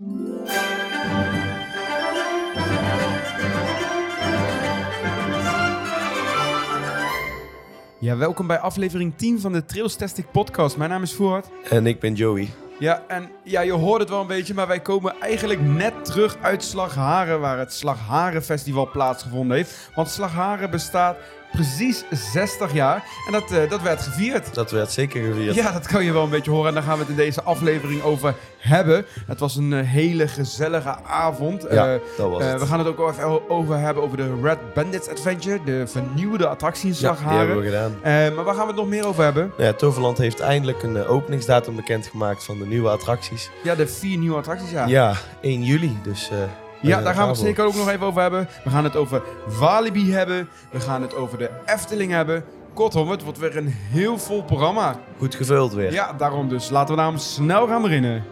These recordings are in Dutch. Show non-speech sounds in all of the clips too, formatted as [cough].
Ja, welkom bij aflevering 10 van de Trailstastic podcast. Mijn naam is Voort. En ik ben Joey. Ja, en ja, je hoort het wel een beetje, maar wij komen eigenlijk net terug uit Slagharen, waar het Slagharen Festival plaatsgevonden heeft. Want Slagharen bestaat precies 60 jaar en dat, eh, dat werd gevierd. Dat werd zeker gevierd. Ja, dat kan je wel een beetje horen en daar gaan we het in deze aflevering over hebben. Het was een eh, hele gezellige avond. Ja, Eh, dat was het. we gaan het ook even over hebben over de Red Bandits Adventure, de vernieuwde attractie in ja, die hebben we gedaan. Maar waar gaan we het nog meer over hebben? Ja, Toverland heeft eindelijk een openingsdatum bekendgemaakt van de nieuwe attracties. Ja, de vier nieuwe attracties, ja. Ja, 1 juli. Dus, Ja, zijn daar gaan we het zeker ook nog even over hebben. We gaan het over Walibi hebben. We gaan het over de Efteling hebben. Kortom, het wordt weer een heel vol programma. Goed gevuld weer. Ja, daarom dus. Laten we daarom snel gaan beginnen.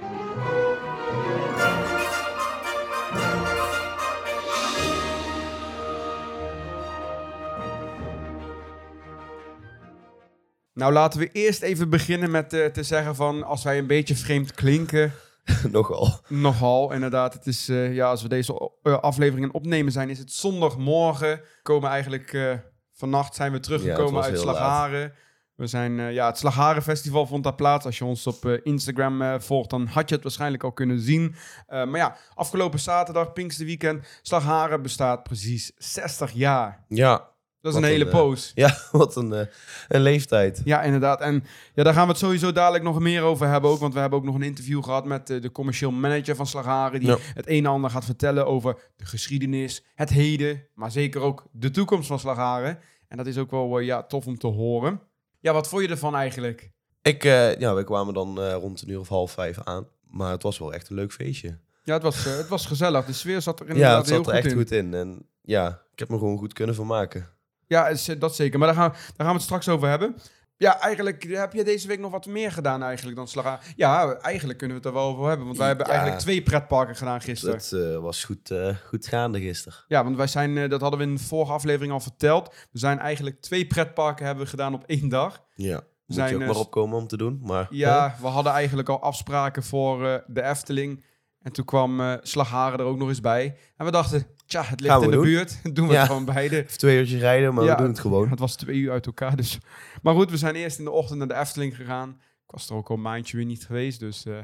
Nou, laten we eerst even beginnen met eh, te zeggen van... als wij een beetje vreemd klinken... [laughs] Nogal. Nogal, inderdaad. Het is, eh, ja, als we deze uh, afleveringen opnemen zijn, is het zondagmorgen. Komen eigenlijk, uh, vannacht zijn we teruggekomen uit Slagharen. We zijn, uh, ja, het Slagharen Festival vond daar plaats. Als je ons op uh, Instagram volgt, dan had je het waarschijnlijk al kunnen zien. Eh, maar ja, afgelopen zaterdag, Pinksterweekend, Slagharen bestaat precies 60 jaar. Ja. Dat is een hele een, poos. [laughs] Ja, wat een, uh, een leeftijd. Ja, inderdaad. En ja, daar gaan we het sowieso dadelijk nog meer over hebben ook. Want we hebben ook nog een interview gehad met uh, de commercieel manager van Slagharen. Die ja. het een en ander gaat vertellen over de geschiedenis, het heden. Maar zeker ook de toekomst van Slagharen. En dat is ook wel ja, tof om te horen. Ja, wat vond je ervan eigenlijk? Ik, ja, we kwamen dan rond een uur of half vijf aan. Maar het was wel echt een leuk feestje. Ja, het was, het was gezellig. De sfeer zat er inderdaad Ja, het zat heel er goed echt in. goed in. En ja, ik heb me gewoon goed kunnen vermaken. Ja, is, dat zeker. Maar daar gaan, daar gaan we het straks over hebben. Ja, eigenlijk heb je deze week nog wat meer gedaan eigenlijk dan Slaga. Ja, eigenlijk kunnen we het er wel over hebben. Want wij hebben Ja. eigenlijk twee pretparken gedaan gisteren. Dat uh, was goed, uh, goed gaande gisteren. Ja, want wij zijn, uh, dat hadden we in de vorige aflevering al verteld. We zijn eigenlijk twee pretparken hebben we gedaan op één dag. Ja, moet zijn, je ook eh, maar opkomen om te doen. Maar, Ja, we hadden eigenlijk al afspraken voor de Efteling. En toen kwam Slagharen er ook nog eens bij. En we dachten, tja, het ligt in de doen. buurt. [laughs] Doen we Ja. het gewoon beide. Even twee uurtjes rijden, maar Ja, we doen het gewoon. Het was twee uur uit elkaar, dus... Maar goed, we zijn eerst in de ochtend naar de Efteling gegaan. Ik was er ook al een maandje weer niet geweest, dus... eh,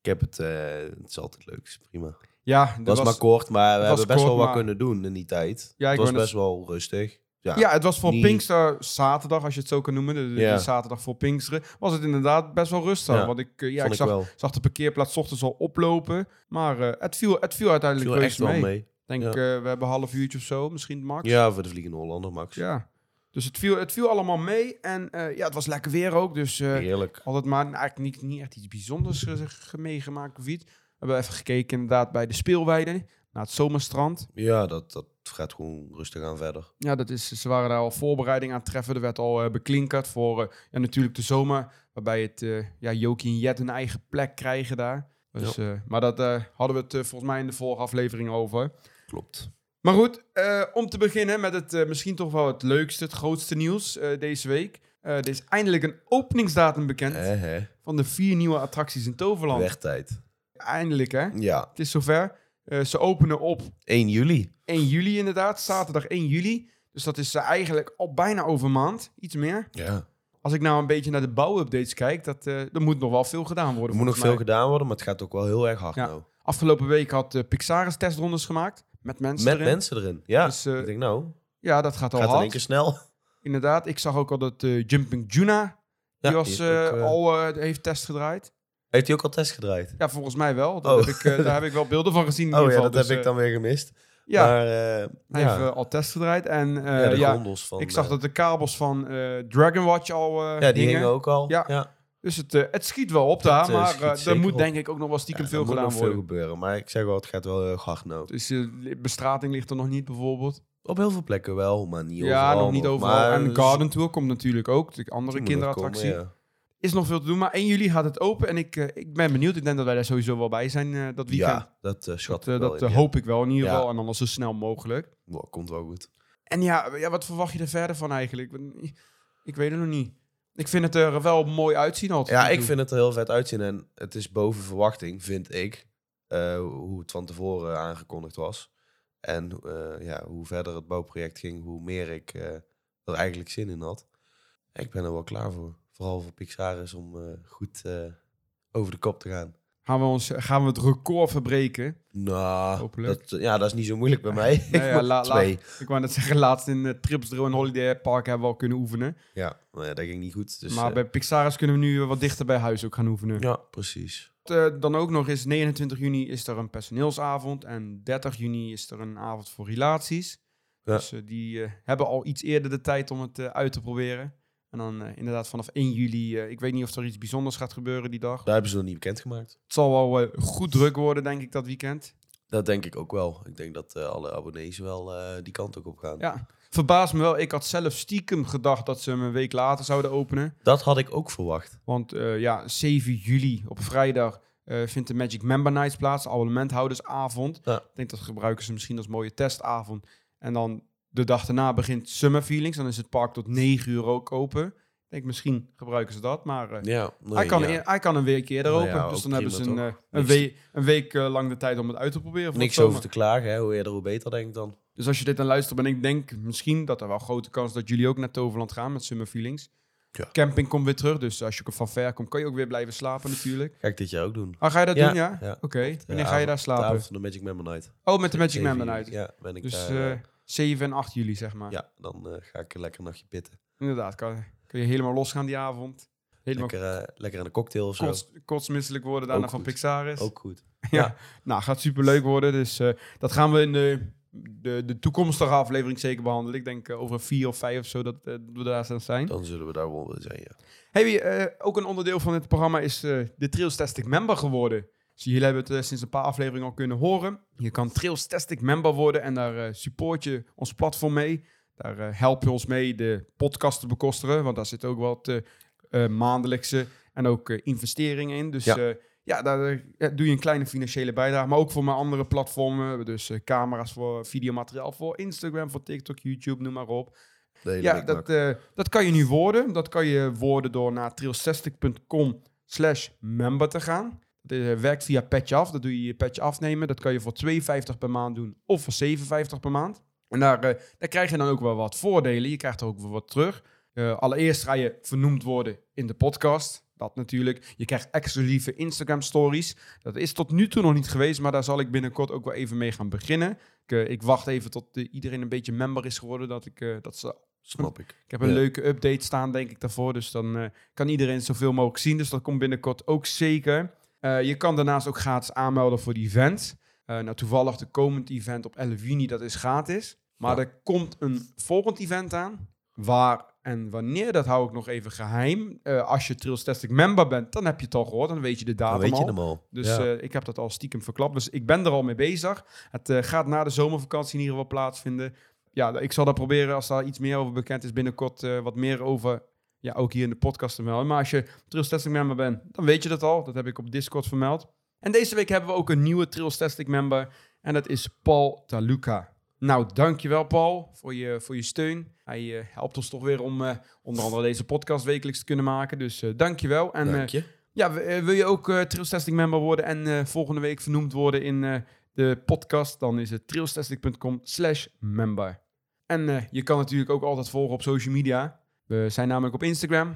Ik heb het, eh, het is altijd leuk, is prima. ja, Het dat was, maar kort, maar we hebben best kort, wel wat maar- kunnen doen in die tijd. Ja, ik het was best wel rustig. Ja, Ja, het was voor niet- Pinkster zaterdag, als je het zo kan noemen. De, de- Ja. de zaterdag voor Pinksteren. Was het inderdaad best wel rustig. Ja, Want ik, eh, ja, ik ik zag, zag de parkeerplaats ochtends al oplopen. Maar het, viel, het viel uiteindelijk viel wel mee. Denk, Ja. eh, we hebben een half uurtje of zo, misschien max. Ja, voor de Vliegende Hollander, Max. Ja. Dus het viel, het viel allemaal mee. En eh, ja, het was lekker weer ook. Dus eh, Heerlijk. altijd maar eigenlijk niet, niet echt iets bijzonders ge- ge- meegemaakt of iets. We hebben even gekeken inderdaad bij de speelweide. Naar het zomerstrand. Ja, dat, dat gaat gewoon rustig aan verder. Ja, dat is, ze waren daar al voorbereiding aan het treffen. Er werd al beklinkerd voor eh, ja, natuurlijk de zomer. Waarbij het eh ja, Jokie en Jet een eigen plek krijgen daar. Dus, maar dat hadden we het volgens mij in de vorige aflevering over. Klopt. Maar goed, eh, om te beginnen met het eh, misschien toch wel het leukste, het grootste nieuws eh, deze week. Er is eindelijk een openingsdatum bekend van de vier nieuwe attracties in Toverland. Werd tijd. Eindelijk hè, Ja, het is zover. Ze openen op 1 juli. 1 juli inderdaad, zaterdag 1 juli. Dus dat is eigenlijk al bijna over een maand, iets meer. Ja. Als ik nou een beetje naar de bouwupdates kijk, dat, er moet nog wel veel gedaan Er worden. moet nog veel gedaan worden, maar het gaat ook wel heel erg hard Ja. nou. Afgelopen week had Pixaris testrondes gemaakt met mensen Met erin. mensen erin. Ja, Dus, eh, ik denk nou, Ja, dat gaat al gaat in één hard. keer snel. [laughs] Inderdaad, ik zag ook al dat eh, Jumping Juna, die, Ja, was, die is ook, eh, eh, al eh, heeft test gedraaid. Heeft hij ook al test gedraaid? Ja, volgens mij wel. Dat Oh. heb ik, eh, daar heb ik wel beelden van gezien in [laughs] Oh ieder ja, geval. dat Dus, heb ik eh, dan weer gemist. Ja, Maar eh, hij ja, heeft eh, al test gedraaid. En eh, ja, de ja, gondels van... ik zag eh, dat de kabels van eh Dragon Watch al eh ja, die hingen. hingen ook al. Ja. ja. Dus het, eh, het schiet wel op daar, eh, maar eh, er moet op. denk ik ook nog wel stiekem Ja, veel er moet gedaan nog worden. veel gebeuren. Maar ik zeg wel, het gaat wel heel hard nou. Dus eh, bestrating ligt er nog niet bijvoorbeeld. Op heel veel plekken wel, maar niet ja, overal. nog niet overal. Maar en Garden Tour komt natuurlijk ook. De andere moet kinderattractie. komen, ja. Is nog veel te doen, maar 1 juli gaat het open. En ik, ik ben benieuwd. Ik denk dat wij daar sowieso wel bij zijn dat weekend. Ja, dat uh, schat dat ik wel dat in, ja. hoop ik wel in ieder Ja. geval. En dan zo snel mogelijk. Wow, komt wel goed. En ja, ja, wat verwacht je er verder van eigenlijk? Ik weet het nog niet. Ik vind het er wel mooi uitzien altijd. Ja, ik vind het er heel vet uitzien en het is boven verwachting, vind ik. eh, hoe het van tevoren aangekondigd was. En eh, ja, hoe verder het bouwproject ging, hoe meer ik eh, er eigenlijk zin in had. Ik ben er wel klaar voor. Vooral voor Pixaris om eh, goed over de kop te gaan. Gaan we, ons, gaan we het record verbreken? Nou, dat, ja, dat is niet zo moeilijk bij mij. [laughs] Nou ja, la- Twee. Ik wou net zeggen, laatst in uh, Tripsdrill en Holiday Park hebben we al kunnen oefenen. Ja, maar ja, dat ging niet goed. Dus, maar eh, bij Pixaris kunnen we nu wat dichter bij huis ook gaan oefenen. ja, precies. Eh, dan ook nog eens 29 juni is er een personeelsavond en 30 juni is er een avond voor relaties. Ja. Dus die hebben al iets eerder de tijd om het uit te proberen. En dan eh, inderdaad vanaf 1 juli, eh, ik weet niet of er iets bijzonders gaat gebeuren die dag. Daar hebben ze nog niet bekendgemaakt. Het zal wel eh, goed druk worden, denk ik, dat weekend. Dat denk ik ook wel. Ik denk dat alle abonnees wel die kant ook op gaan. Ja, verbaast me wel. Ik had zelf stiekem gedacht dat ze hem een week later zouden openen. Dat had ik ook verwacht. Want ja, 7 juli op vrijdag vindt de Magic Member Nights plaats, abonnementhoudersavond. Ja. Ik denk dat gebruiken ze misschien als mooie testavond. En dan de dag daarna begint Summer Feelings. Dan is het park tot 9 uur ook open. Ik denk misschien gebruiken ze dat, maar eh, Ja, nee, hij, kan ja. hij kan een week eerder Nou open. ja, dus dan hebben ze een, eh, een, week, een week eh, lang de tijd om het uit te proberen. Niks over te klagen. Hè? Hoe eerder, hoe beter, denk ik dan. Dus als je dit aan luistert ben ik denk misschien dat er wel grote kans dat jullie ook naar Toverland gaan met Summer Feelings. Ja. Camping komt weer terug, dus als je van ver komt, kan je ook weer blijven slapen natuurlijk. Ga ik dit jaar ook doen. Ah, ga je dat Ja, doen, ja? ja. Oké. De Wanneer ga je daar avond- De slapen? avond van de Magic Member Night. Oh, met de Magic 7 Member. Night. Ja, ben ik Dus daar. 7 en 8 juli, zeg maar. ja, dan eh, ga ik lekker een nachtje pitten. Inderdaad, kan, kun je helemaal losgaan die avond. Helemaal Lekker, eh, lekker aan de cocktail of zo. kots, kotsmisselijk worden daarna Ook van goed. Pixaris. Ook goed. [laughs] Ja. Nou, gaat superleuk worden. Dus eh, dat gaan we in de, de, de toekomstige aflevering zeker behandelen. Ik denk over vier of vijf of zo dat, we daar zijn. Dan zullen we daar wel willen zijn, ja. Hey, ook een onderdeel van het programma is de Trails Member geworden. Dus jullie hebben het eh, sinds een paar afleveringen al kunnen horen. Je kan Trails Member worden en daar eh, support je ons platform mee. Daar eh, help je ons mee de podcast te bekostigen, want daar zit ook wat maandelijkse en ook investeringen in. Dus Ja. ja, daar doe je een kleine financiële bijdrage. Maar ook voor mijn andere platformen. Dus camera's voor videomateriaal voor Instagram, voor TikTok, YouTube, noem maar op. Ja, dat, dat kan je nu worden. Dat kan je worden door naar trail60.com slash member te gaan. Dat eh, werkt via Patch Af. Dat doe je je Patch afnemen. Dat kan je voor 2,50 per maand doen of voor 7,50 per maand. En daar, eh, daar krijg je dan ook wel wat voordelen. Je krijgt er ook wel wat terug. Eh, allereerst ga je vernoemd worden in de podcast. Dat natuurlijk. Je krijgt exclusieve Instagram stories. Dat is tot nu toe nog niet geweest, maar daar zal ik binnenkort ook wel even mee gaan beginnen. Ik, ik wacht even tot iedereen een beetje member is geworden. Dat, ik, dat ze Snap ik. ik heb een Ja. leuke update staan, denk ik, daarvoor. Dus dan kan iedereen zoveel mogelijk zien. Dus dat komt binnenkort ook zeker. Eh, je kan daarnaast ook gratis aanmelden voor die event. Eh, nou, toevallig de komend event op 11 juni, dat is gratis. Maar Ja. er komt een volgend event aan. Waar en wanneer, dat hou ik nog even geheim. Eh, als je Trails member bent, dan heb je het al gehoord. Dan weet je de Dan datum weet je al. hem al. Dus ja. ik heb dat al stiekem verklapt. Dus ik ben er al mee bezig. Het gaat na de zomervakantie in ieder geval plaatsvinden. Ja, ik zal dat proberen als daar iets meer over bekend is binnenkort wat meer over. Ja, ook hier in de podcast te melden. Maar als je Trails Testing member bent, dan weet je dat al. Dat heb ik op Discord vermeld. En deze week hebben we ook een nieuwe Trails Testing member. En dat is Paul Taluka. Nou, dankjewel Paul voor je, voor je steun. Hij eh, helpt ons toch weer om eh, onder andere deze podcast wekelijks te kunnen maken. Dus eh dankjewel. En Dank je. ja, wil je ook Trails Testing member worden en volgende week vernoemd worden in de podcast, dan is het trailstesting.com slash member. En je kan natuurlijk ook altijd volgen op social media. We zijn namelijk op Instagram.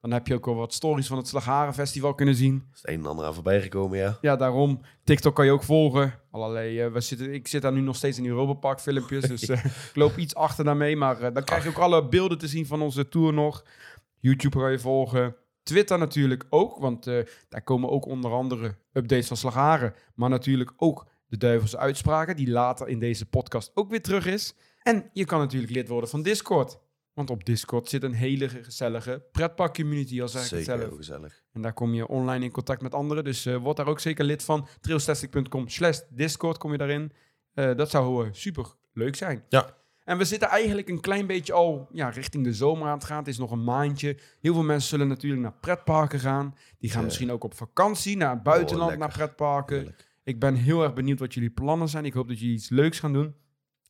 Dan heb je ook al wat stories van het Slagharen Festival kunnen zien. Is het een en ander aan voorbij gekomen, ja. Ja, daarom. TikTok kan je ook volgen. Allerlei, eh, we zitten, ik zit daar nu nog steeds in die Europa Park filmpjes. Dus [laughs] eh, ik loop iets achter daarmee. Maar eh, dan krijg je ook alle beelden te zien van onze tour nog. YouTube kan je volgen. Twitter natuurlijk ook. Want daar komen ook onder andere updates van Slagharen. Maar natuurlijk ook de duivelse uitspraken. Die later in deze podcast ook weer terug is. En je kan natuurlijk lid worden van Discord. Want op Discord zit een hele gezellige pretpark community, al zeg ik het Zeker zelf. heel gezellig. En daar kom je online in contact met anderen. Dus eh, word daar ook zeker lid van. trailstastic.com slash discord kom je daarin. Eh, dat zou eh, super leuk zijn. Ja. En we zitten eigenlijk een klein beetje al ja, richting de zomer aan het gaan. Het is nog een maandje. Heel veel mensen zullen natuurlijk naar pretparken gaan. Die gaan misschien ook op vakantie naar het buitenland, lekker. naar pretparken. Heerlijk. Ik ben heel erg benieuwd wat jullie plannen zijn. Ik hoop dat jullie iets leuks gaan doen.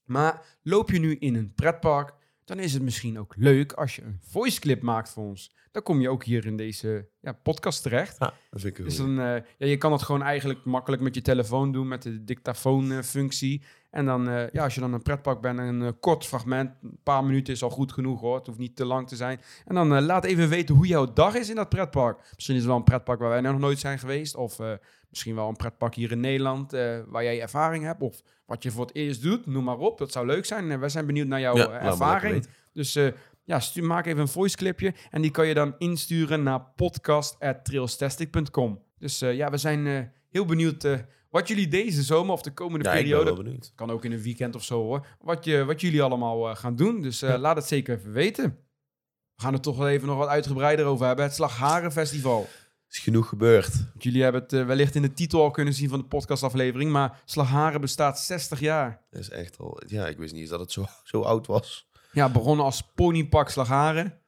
Maar loop je nu in een pretpark, dan is het misschien ook leuk als je een voice clip maakt voor ons. Dan kom je ook hier in deze ja, podcast terecht. Ja. Dat vind ik Dus dan, eh, ja, je kan het gewoon eigenlijk makkelijk met je telefoon doen, met de dictafoonfunctie. en dan, eh, ja, als je dan een pretpark bent, een eh, kort fragment, een paar minuten is al goed genoeg hoor. Het hoeft niet te lang te zijn. En dan laat even weten hoe jouw dag is in dat pretpark. Misschien is het wel een pretpark waar wij nog nooit zijn geweest. Of misschien wel een pretpark hier in Nederland waar jij ervaring hebt. Of wat je voor het eerst doet, noem maar op. Dat zou leuk zijn. En wij zijn benieuwd naar jouw Ja, ervaring. Dus ja, stuur, maak even een voice clipje en die kan je dan insturen naar podcast.trailstastic.com. Dus eh, ja, we zijn eh, heel benieuwd eh, wat jullie deze zomer of de komende Ja, ik ben periode, wel benieuwd. kan ook in een weekend of zo hoor, wat, je, wat jullie allemaal gaan doen. Dus Ja. laat het zeker even weten. We gaan er toch wel even nog wat uitgebreider over hebben. Het Slagharen Festival. is genoeg gebeurd. Want Jullie hebben het wellicht in de titel al kunnen zien van de podcastaflevering, maar Slagharen bestaat 60 jaar. Dat is echt al... Ja, ik wist niet eens dat het zo, zo oud was. Ja, begonnen als ponypark Slagharen,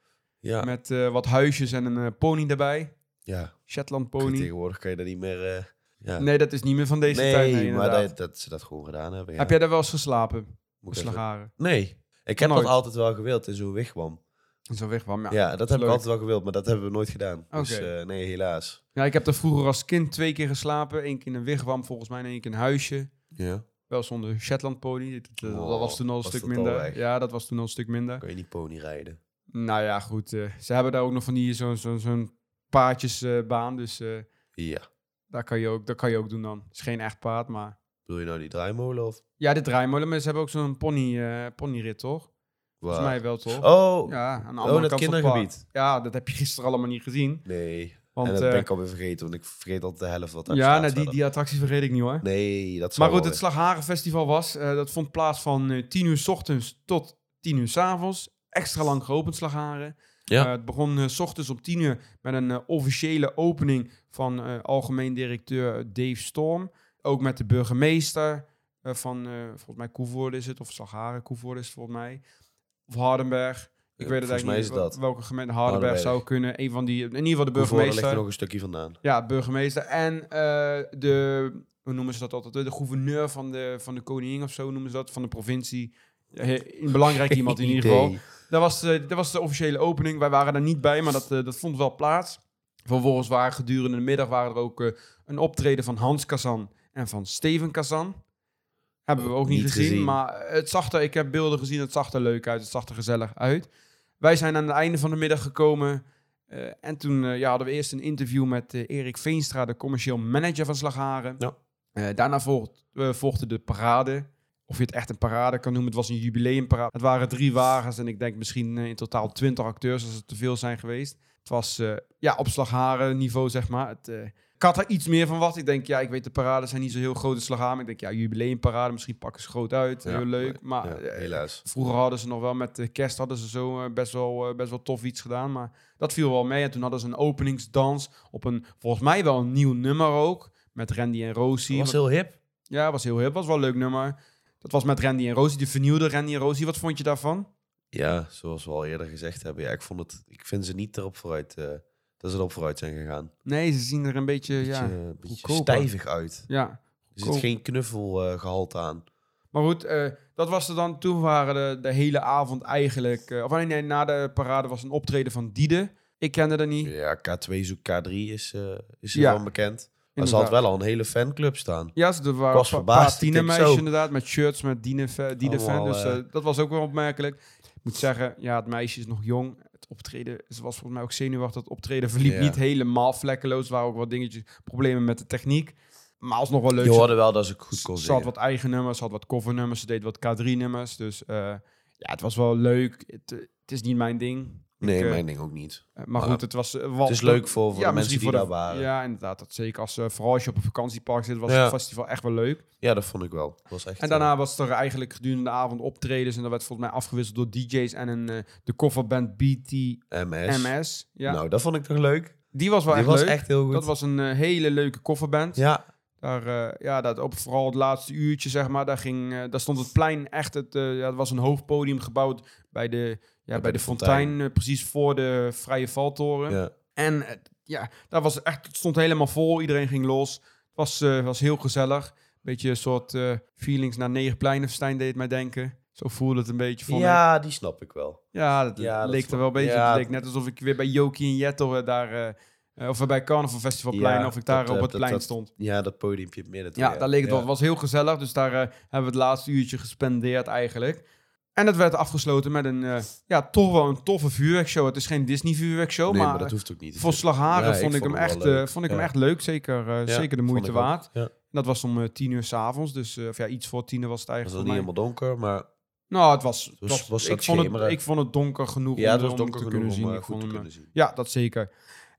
Ja, met eh, wat huisjes en een eh, pony erbij. ja. Shetland Pony. Tegenwoordig kan je dat niet meer... eh, ja. Nee, dat is niet meer van deze nee, tijd. Nee, maar dat, dat ze dat gewoon gedaan hebben. Ja. Heb jij daar wel eens geslapen? Moet Slagharen. Nee. Ik heb Nooit. dat altijd wel gewild in zo'n wigwam. Zo wegkwam, ja. Ja, dat heb leuk. ik altijd wel gewild, maar dat hebben we nooit gedaan. Dus Oké. eh, nee, helaas. Ja, ik heb daar vroeger als kind twee keer geslapen. Eén keer in een wigwam volgens mij en één keer in een huisje. Ja. Wel zonder Shetland pony. Dat, dat- Oh, was toen al een was stuk dat al minder. weg? Ja, dat was toen al een stuk minder. Kan je niet pony rijden. Nou ja, goed. eh, ze hebben daar ook nog van die zo'n zo, zo'n paardjesbaan. dus eh, Ja. daar kan je ook, dat kan je ook doen dan. Het is geen echt paard, maar... Bedoel je nou die draaimolen of Ja, dit draaimolen. Maar ze hebben ook zo'n pony, eh, ponyrit, toch? Volgens mij wel, toch? Oh, Ja, aan de oh andere dat kant van het kindergebied. Ja, dat heb je gisteren allemaal niet gezien. Nee. Want, en dat eh, ben ik alweer vergeten, want ik vergeet altijd de helft wat daar ja, nee, die, die attracties vergeet ik niet hoor. Nee, dat Maar goed, het Slagharen Festival was, eh, dat vond plaats van eh 10 uur s ochtends tot 10 uur s avonds. Extra lang geopend Slagharen. Ja. Eh, het begon eh, s ochtends om 10 uur met een eh, officiële opening van eh, algemeen directeur Dave Storm. Ook met de burgemeester eh, van, eh, volgens mij Koevoorde is het, of Slagharen Koevoorde is het volgens mij. Of Hardenberg. Ik weet het eigenlijk niet wel- welke gemeente Hardenberg, Hardenberg. zou kunnen. Een van die, in ieder geval de Hoeveel ligt burgemeester. er nog een stukje vandaan. Ja, burgemeester. En eh, de, hoe noemen ze dat altijd? De gouverneur van de, van de koningin of zo noemen ze dat, van de provincie. Een belangrijk [laughs] iemand in ieder geval. Dat was, de, dat was de officiële opening. Wij waren er niet bij, maar dat, eh, dat vond wel plaats. Vervolgens waren gedurende de middag waren er ook eh, een optreden van Hans Kazan en van Steven Kazan. Hebben we ook niet, Niet gezien, gezien. maar het zag er, ik heb beelden gezien, het zag er leuk uit, het zag er gezellig uit. Wij zijn aan het einde van de middag gekomen eh, en toen eh, ja, hadden we eerst een interview met eh, Erik Veenstra, de commercieel manager van Slagharen. Ja. Daarna volgt, volgde de parade. Of je het echt een parade kan noemen, het was een jubileumparade. Het waren drie wagens en ik denk misschien in totaal twintig acteurs als het te veel zijn geweest. Het was ja, op Slagharen niveau, zeg maar. Het, ik had er iets meer van wat. Ik denk, ja, ik weet de parades zijn niet zo heel Slagharen. maar Ik denk, ja, jubileumparade, misschien pakken ze groot uit. Ja, heel leuk. Maar Ja, eh, helaas. Vroeger hadden ze nog wel met de kerst hadden ze zo eh, best, wel, eh, best wel tof iets gedaan. Maar dat viel wel mee. En toen hadden ze een openingsdans op een volgens mij wel een nieuw nummer ook. Met Randy en Rosie. Dat was heel hip. Ja, was heel hip. Was wel een leuk nummer. Dat was met Randy en Rosie, de vernieuwde Randy en Rosie. Wat vond je daarvan? Ja, zoals we al eerder gezegd hebben. Ja, ik, vond het, ik vind ze niet erop vooruit, eh, dat ze erop vooruit zijn gegaan. Nee, ze zien er een beetje, Beetje, ja, een beetje goedkoper. stijvig uit. ja. Er zit geen knuffelgehalte aan. Maar goed, eh, dat was er dan. Toen waren de, de hele avond eigenlijk... eh, of nee, nee, na de parade was een optreden van Diede. Ik kende dat niet. Ja, K2 zoek K3 is, eh is Ja, ervan bekend. Maar ze had wel al een hele fanclub staan. Ja, ze er waren was een verbaasd. tienermeisjes zo. inderdaad, met shirts met Diene, fa- Diede fan. Allemaal, Dus dat was ook wel opmerkelijk. Ik moet zeggen, ja, het meisje is nog jong. Het optreden, ze was volgens mij ook zenuwachtig. Het optreden verliep Ja. niet helemaal vlekkeloos. Er waren ook wat dingetjes, problemen met de techniek. Maar alsnog wel leuk. Je hoorde wel dat ze goed kon ze had wat eigen nummers, ze had wat covernummers, ze deed wat K3-nummers. Dus eh, ja, het was wel leuk. Het, eh, het is niet mijn ding. Nee, Ik, eh, mijn ding ook niet. Eh, maar Maar goed, het was... eh, wel- Het is leuk voor, voor ja, de mensen die voor daar de- waren. Ja. Ja, inderdaad. Dat zeker als, vooral als je op een vakantiepark zit, was Ja. het festival echt wel leuk. dat vond ik wel. Was echt, En daarna was er eigenlijk gedurende de avond optredens. En dat werd volgens mij afgewisseld door DJ's en een, de kofferband BTMS. eh, MS. Ja. Nou, dat vond ik toch leuk. die was wel Die echt was leuk. echt heel goed. Dat was een hele leuke kofferband. Ja, Daar, eh, ja, dat op vooral het laatste uurtje, zeg maar, daar, ging, eh, daar stond het plein echt. Het, eh, ja, het was een hoofdpodium gebouwd bij de, ja, bij de, fontein, precies voor de Vrije Valtoren. ja. En ja, daar was echt, het stond helemaal vol. Iedereen ging los. Het was, was heel gezellig. Beetje een soort feelings naar Negenpleinenfestijn deed mij denken. Zo voelde het een beetje, ja, die snap ik wel. Ja, dat Ja, dat leek er wel een beetje. Het leek net alsof ik weer bij Jokie en Jetto eh, daar, of bij Carnival Festivalplein, of ik daar op het plein stond. Ja, dat podiumpje in het midden. Ja, daar leek het wel. was heel gezellig, dus daar hebben we het laatste uurtje gespendeerd eigenlijk. En het werd afgesloten met een, uh, ja, toch wel een toffe vuurwerkshow. Het is geen Disney vuurwerkshow, nee, maar, dat hoeft ook niet. Voor Slagharen vond, ik hem echt, uh, vond ik hem echt leuk. Zeker, uh, ja, zeker de moeite waard. Dat was om tien uur s'avonds, dus of ja, iets voor tien uur was het eigenlijk. Het was niet helemaal donker, maar... Nou, het was... Het was, was ik, vond het, ik vond het donker genoeg ja, om, het was donker te om, zien. Kunnen zien. Ja, dat zeker.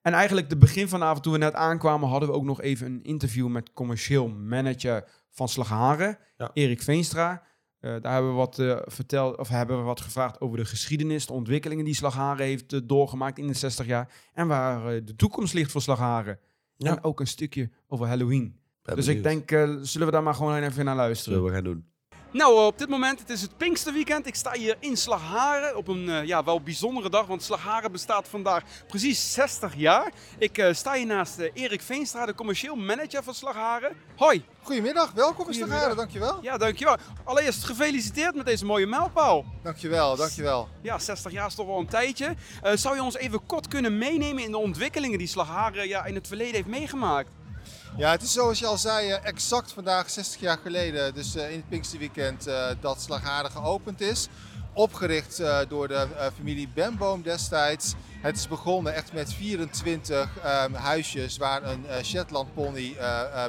En eigenlijk de begin van de avond, toen we net aankwamen, hadden we ook nog even een interview met commercieel manager van Slagharen, Erik Veenstra. Uh, daar hebben we wat uh, verteld, of hebben we wat gevraagd over de geschiedenis, de ontwikkelingen die Slagharen heeft uh, doorgemaakt in de 60 jaar. En waar de toekomst ligt voor Slagharen. Ja. En ook een stukje over Halloween. dus ik denk, zullen we daar maar gewoon even naar luisteren? Zullen we gaan doen. Nou, op dit moment, het is het Pinksterweekend. Ik sta hier in Slagharen op een uh, ja, wel bijzondere dag, want Slagharen bestaat vandaag precies 60 jaar. Ik uh, sta hier naast uh, Erik Veenstra, de commercieel manager van Slagharen. Hoi. Goedemiddag, welkom in Slagharen, dankjewel. Ja, dankjewel. Allereerst gefeliciteerd met deze mooie mijlpaal. Dankjewel, dankjewel. Ja, 60 jaar is toch wel een tijdje. zou je ons even kort kunnen meenemen in de ontwikkelingen die Slagharen ja, in het verleden heeft meegemaakt? Ja, het is zoals je al zei, eh, exact vandaag 60 jaar geleden, dus eh, in het Pinksterweekend, uh, dat Slagharen geopend is. Opgericht door de familie Benboom destijds. Het is begonnen echt met 24 ehm, huisjes waar een Shetland pony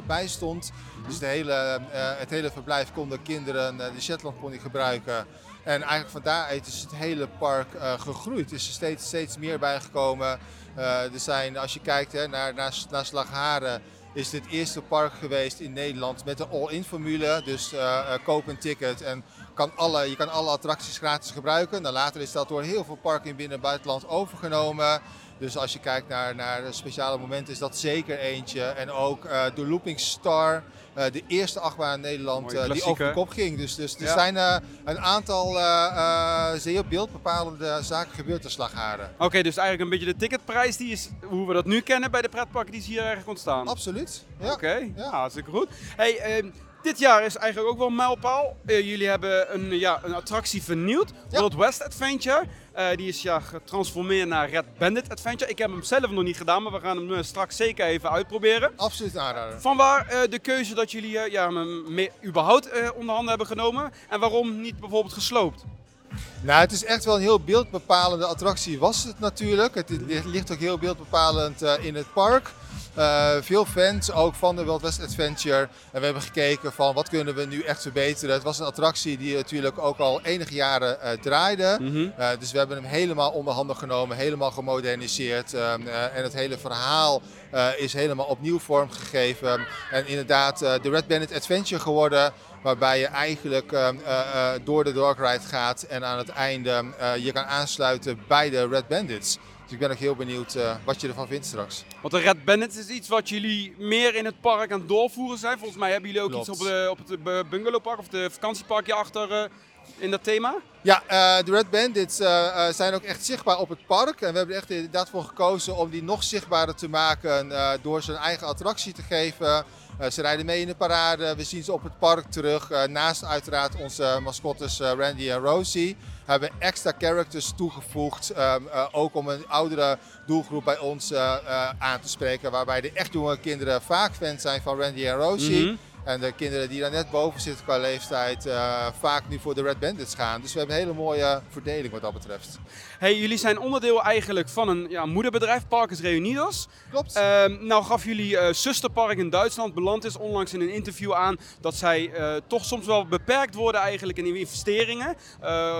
bij stond. Dus hele, het hele verblijf konden kinderen de Shetland pony gebruiken. En eigenlijk van daaruit is het hele park gegroeid. Er is er steeds, steeds meer bijgekomen. er zijn, als je kijkt hè, naar, naar, naar Slagharen, is dit eerste park geweest in Nederland met de all-in formule. Dus uh, koop een ticket en kan alle, je kan alle attracties gratis gebruiken. Nou, later is dat door heel veel parken in binnen- en buitenland overgenomen. Dus als je kijkt naar, naar speciale momenten is dat zeker eentje. En ook uh, de Looping Star, uh, de eerste achtbaan in Nederland uh, die over de kop ging. Dus, dus er ja. zijn een aantal zeer beeldbepalende zaken gebeurd in Slagharen. Oké, okay, dus eigenlijk een beetje de ticketprijs die is hoe we dat nu kennen bij de pretparken, die is hier eigenlijk ontstaan. Absoluut. Ja. Oké, okay. ja. hartstikke goed. Hey, ehm, dit jaar is eigenlijk ook wel een mijlpaal. Uh, jullie hebben een, ja, een attractie vernieuwd. Ja. Wild West Adventure. Uh, die is ja, getransformeerd naar Red Bandit Adventure. Ik heb hem zelf nog niet gedaan, maar we gaan hem uh, straks zeker even uitproberen. Absoluut aanraden. Vanwaar de keuze dat jullie ja, me, überhaupt onder handen hebben genomen? En waarom niet bijvoorbeeld gesloopt? Nou, het is echt wel een heel beeldbepalende attractie was het natuurlijk. Het ligt ook heel beeldbepalend in het park. Uh, veel fans ook van de Wild West Adventure. En we hebben gekeken van wat kunnen we nu echt verbeteren. Het was een attractie die natuurlijk ook al enige jaren uh, draaide. Mm -hmm. uh, dus we hebben hem helemaal onder handen genomen, helemaal gemoderniseerd. en het hele verhaal is helemaal opnieuw vormgegeven. En inderdaad de Red Bandit Adventure geworden. Waarbij je eigenlijk door de Dark Ride gaat en aan het einde je kan aansluiten bij de Red Bandits. Dus ik ben ook heel benieuwd uh, wat je ervan vindt straks. Want de Red Bandits is iets wat jullie meer in het park aan het doorvoeren zijn. Volgens mij hebben jullie ook Klopt. iets op, de, op het bungalowpark of de vakantieparkje achter uh, in dat thema. Ja, uh, de Red Bandits zijn ook echt zichtbaar op het park. En we hebben er echt inderdaad voor gekozen om die nog zichtbaarder te maken door ze een eigen attractie te geven. Uh, ze rijden mee in de parade, we zien ze op het park terug. Uh, naast uiteraard onze mascottes uh, Randy en Rosie. Hebben extra characters toegevoegd, um, ook om een oudere doelgroep bij ons aan te spreken. Waarbij de echt jonge kinderen vaak fan zijn van Randy en Rosie. -hmm. En de kinderen die daar net boven zitten qua leeftijd uh, vaak nu voor de Red Bandits gaan. Dus we hebben een hele mooie verdeling wat dat betreft. Hey, jullie zijn onderdeel eigenlijk van een ja, moederbedrijf, Parkers Reunidos. Klopt. Uh, nou gaf jullie uh, zusterpark in Duitsland, Beland is onlangs in een interview aan dat zij uh, toch soms wel beperkt worden eigenlijk in investeringen.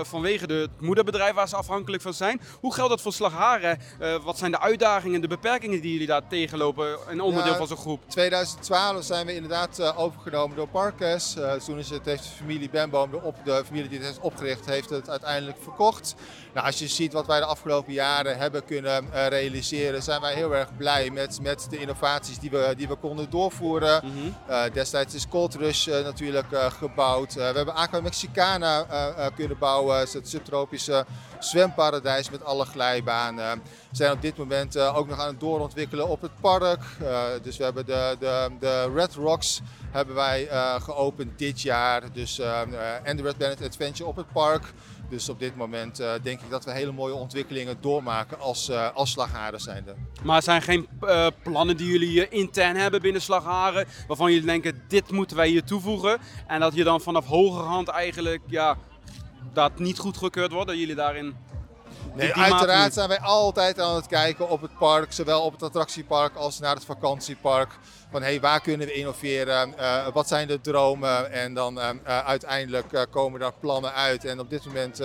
vanwege de, het moederbedrijf waar ze afhankelijk van zijn. Hoe geldt dat voor Slagharen? wat zijn de uitdagingen, de beperkingen die jullie daar tegenlopen en onderdeel ja, van zo'n groep? 2012 zijn we inderdaad over overgenomen door Parkes. Uh, toen is het, heeft de familie de, op, de familie die het heeft opgericht, heeft het uiteindelijk verkocht. Nou, als je ziet wat wij de afgelopen jaren hebben kunnen uh, realiseren, zijn wij heel erg blij met, met de innovaties die we, die we konden doorvoeren. Mm -hmm. uh, destijds is Cold Rush natuurlijk gebouwd. we hebben Aqua Mexicana kunnen bouwen, het subtropische zwemparadijs met alle glijbanen. We zijn op dit moment ook nog aan het doorontwikkelen op het park. dus we hebben de, de, de Red Rocks hebben wij geopend dit jaar. Dus en de Red Bandit Adventure op het park. Dus op dit moment uh, denk ik dat we hele mooie ontwikkelingen doormaken als, uh, als Slagharen zijnde. Maar er zijn geen uh, plannen die jullie intern hebben binnen Slagharen, waarvan jullie denken dit moeten wij hier toevoegen. En dat je dan vanaf hogerhand eigenlijk ja, dat niet goedgekeurd wordt, dat jullie daarin Nee, uiteraard zijn wij altijd aan het kijken op het park, zowel op het attractiepark als naar het vakantiepark. Van hey, waar kunnen we innoveren? Uh, wat zijn de dromen? En dan uh, uiteindelijk uh, komen daar plannen uit. En op dit moment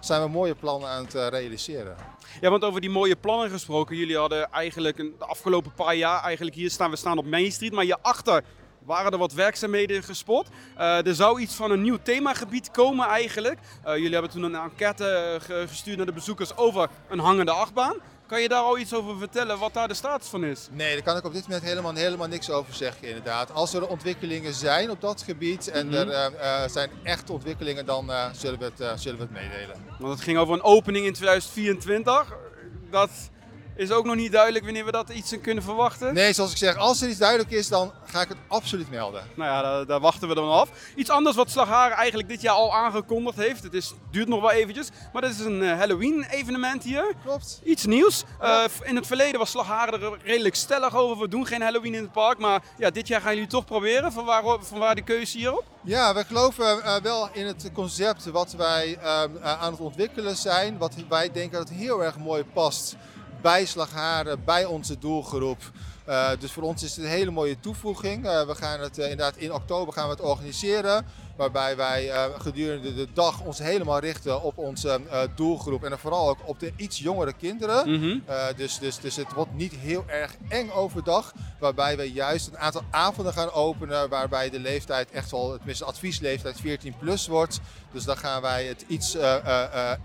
zijn we mooie plannen aan het realiseren. Ja, want over die mooie plannen gesproken. Jullie hadden eigenlijk een, de afgelopen paar jaar eigenlijk hier staan. We staan op Main Street, maar hierachter waren er wat werkzaamheden gespot. Uh, er zou iets van een nieuw themagebied komen eigenlijk. Uh, jullie hebben toen een enquête gestuurd naar de bezoekers over een hangende achtbaan. Kan je daar al iets over vertellen wat daar de status van is? Nee, daar kan ik op dit moment helemaal, helemaal niks over zeggen inderdaad. Als er ontwikkelingen zijn op dat gebied en mm -hmm. er uh, zijn echt ontwikkelingen, dan zullen, we het, zullen we het meedelen. Want het ging over een opening in 2024. Dat is ook nog niet duidelijk wanneer we dat iets kunnen verwachten. Nee, zoals ik zeg, als er iets duidelijk is, dan ga ik het absoluut melden. Nou ja, daar, daar wachten we dan af. Iets anders wat Slagharen eigenlijk dit jaar al aangekondigd heeft. Het is, duurt nog wel eventjes, maar dit is een uh, Halloween-evenement hier. Klopt. Iets nieuws. Uh, in het verleden was Slagharen er redelijk stellig over. We doen geen Halloween in het park, maar ja, dit jaar gaan jullie toch proberen. Van waar, van waar die keuze hierop? Ja, we geloven uh, wel in het concept wat wij aan het ontwikkelen zijn. Wat wij denken dat heel erg mooi past bij Slagharen, bij onze doelgroep. Uh, dus voor ons is het een hele mooie toevoeging. Uh, we gaan het uh, inderdaad in oktober gaan we het organiseren. Waarbij wij gedurende de dag ons helemaal richten op onze doelgroep. En vooral ook op de iets jongere kinderen. Mm -hmm. dus, dus, dus het wordt niet heel erg eng overdag. Waarbij we juist een aantal avonden gaan openen. Waarbij de leeftijd echt wel, tenminste adviesleeftijd 14 plus wordt. Dus dan gaan wij het iets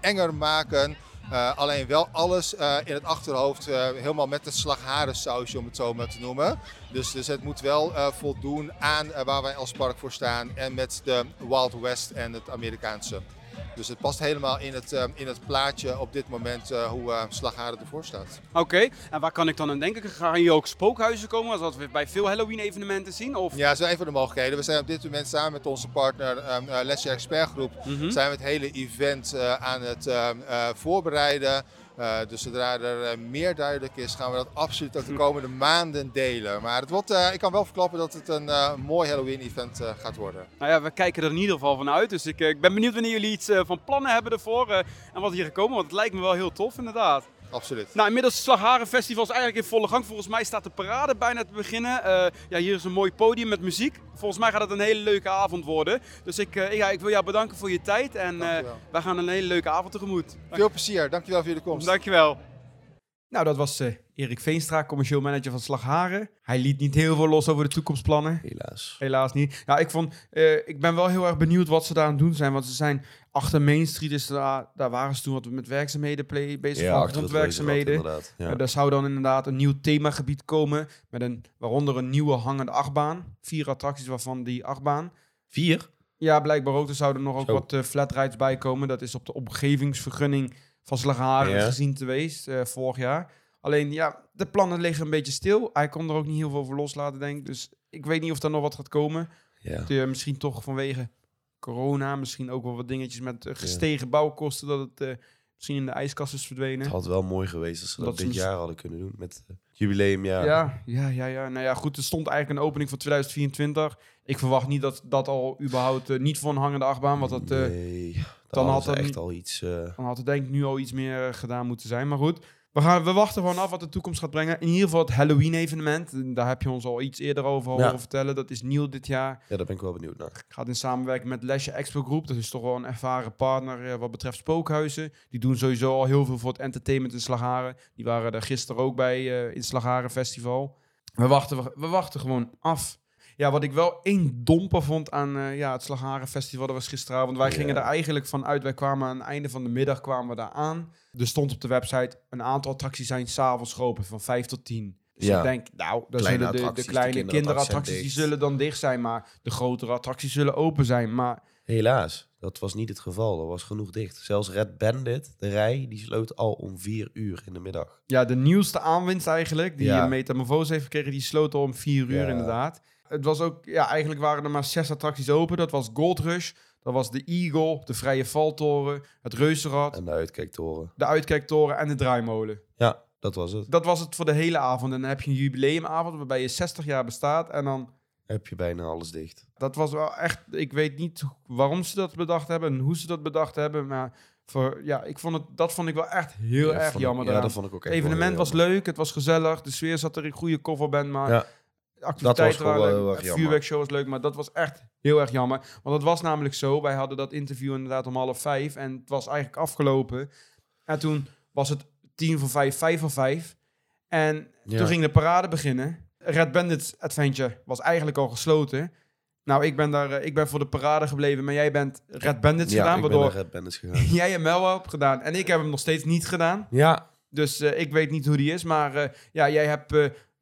enger maken. Uh, alleen wel alles uh, in het achterhoofd uh, helemaal met het slagharensausje, om het zo maar te noemen. Dus, dus het moet wel voldoen aan waar wij als park voor staan en met de Wild West en het Amerikaanse. Dus het past helemaal in het, uh, in het plaatje op dit moment uh, hoe uh, Slagharen ervoor staat. Oké, okay. en waar kan ik dan aan denken? Gaan hier ook spookhuizen komen, zoals we bij veel Halloween-evenementen zien? Of? Ja, dat zijn een van de mogelijkheden. We zijn op dit moment samen met onze partner um, Lesje Expert Groep mm -hmm. zijn we het hele event aan het voorbereiden. Uh, dus zodra er uh, meer duidelijk is, gaan we dat absoluut ook de [laughs] komende maanden delen. Maar het wordt, uh, ik kan wel verklappen dat het een mooi Halloween-event gaat worden. Nou ja, we kijken er in ieder geval van uit. Dus ik, ik ben benieuwd wanneer jullie iets van plannen hebben ervoor en wat hier gekomen. Want het lijkt me wel heel tof, inderdaad absoluut. Nou, inmiddels Slagharen Festival is eigenlijk in volle gang. Volgens mij staat de parade bijna te beginnen. Uh, ja, hier is een mooi podium met muziek. Volgens mij gaat het een hele leuke avond worden. Dus ik, uh, ja, ik wil jou bedanken voor je tijd. En uh, wij gaan een hele leuke avond tegemoet. Veel plezier. Dankjewel voor je komst. Dankjewel. Nou, dat was Erik Veenstra, commercieel manager van Slagharen. Hij liet niet heel veel los over de toekomstplannen. Helaas. Helaas niet. Ja, ik, vond, uh, ik ben wel heel erg benieuwd wat ze daar aan het doen zijn. Want ze zijn achter Main Street, is daar, daar waren ze toen wat met werkzaamheden play, bezig. Ja, grondwerkzaamheden. Ja. Uh, daar zou dan inderdaad een nieuw themagebied komen. Met een, waaronder een nieuwe hangende achtbaan. Vier attracties waarvan die achtbaan. Vier? Ja, blijkbaar ook. Er zouden nog ook Zo. wat uh, flatrides bij komen. Dat is op de omgevingsvergunning van Slagharen ja. gezien geweest uh, vorig jaar. Alleen ja, de plannen liggen een beetje stil. Hij kon er ook niet heel veel voor loslaten, denk ik. Dus ik weet niet of er nog wat gaat komen. Ja. Misschien toch vanwege corona, misschien ook wel wat dingetjes met uh, gestegen bouwkosten, dat het uh, misschien in de ijskast is verdwenen. Het had wel mooi geweest als ze dat, dat dit jaar hadden kunnen doen met uh, jubileumjaar. Ja, ja, ja, ja. Nou ja, goed, er stond eigenlijk een opening voor 2024. Ik verwacht niet dat dat al überhaupt niet voor een hangende achtbaan, want dat... nee, dan had het echt al iets... Dan had het denk ik nu al iets meer gedaan moeten zijn. Maar goed, we, gaan, we wachten gewoon af wat de toekomst gaat brengen. In ieder geval het Halloween-evenement. Daar heb je ons al iets eerder over horen ja. vertellen. Dat is nieuw dit jaar. Ja, daar ben ik wel benieuwd naar. Gaat in samenwerking met Lesje Expo Groep. Dat is toch wel een ervaren partner eh, wat betreft spookhuizen. Die doen sowieso al heel veel voor het entertainment in Slagharen. Die waren er gisteren ook bij uh, in het Slagharen Festival. We wachten, we, we wachten gewoon af. Ja, wat ik wel één domper vond aan uh, ja, het Slagharen Festival, dat was gisteravond. Wij gingen er eigenlijk vanuit, wij kwamen aan het einde van de middag kwamen we daar aan. Er stond op de website, een aantal attracties zijn s'avonds geopend, van 5 tot 10. Dus ja. ik denk, nou, dan zullen de, de kleine de kinderattracties, die zullen dan dicht zijn, maar de grotere attracties zullen open zijn. Maar Helaas, dat was niet het geval. Er was genoeg dicht. Zelfs Red Bandit, de rij, die sloot al om vier uur in de middag. Ja, de nieuwste aanwinst eigenlijk, die ja. metamorfose heeft gekregen, die sloot al om vier uur Ja. inderdaad. Het was ook, ja, eigenlijk waren er maar zes attracties open. Dat was Gold Rush, dat was de Eagle, de Vrije Valtoren, het Reuzenrad, En de uitkijktoren. de Uitkijktoren en de Draaimolen. Ja, dat was het. Dat was het voor de hele avond. En dan heb je een jubileumavond waarbij je 60 jaar bestaat. En dan, Heb je bijna alles dicht. dat was wel echt, ik weet niet waarom ze dat bedacht hebben en hoe ze dat bedacht hebben. Maar voor, ja, ik vond het, dat vond ik wel echt heel Ja, erg ik- jammer. Ja, dat vond ik ook Het echt evenement was leuk, het was gezellig, de sfeer zat er in goede coverband, maar Ja. Activiteiten gewoon waren wel heel leuk, jammer. vuurwerkshow was leuk, maar dat was echt heel erg jammer. Want het was namelijk zo, wij hadden dat interview inderdaad om half vijf en het was eigenlijk afgelopen. En toen was het tien voor vijf, vijf voor vijf. En Ja. toen ging de parade beginnen. Red Bandits Adventure was eigenlijk al gesloten. Nou, ik ben daar, eh, ik ben voor de parade gebleven, maar jij bent Red Bandits Ja, gedaan, waardoor Red Bandits gegaan. [laughs] jij hem wel hebt gedaan. En ik heb hem nog steeds niet gedaan. ja, Dus eh, ik weet niet hoe die is. Maar eh, ja, jij hebt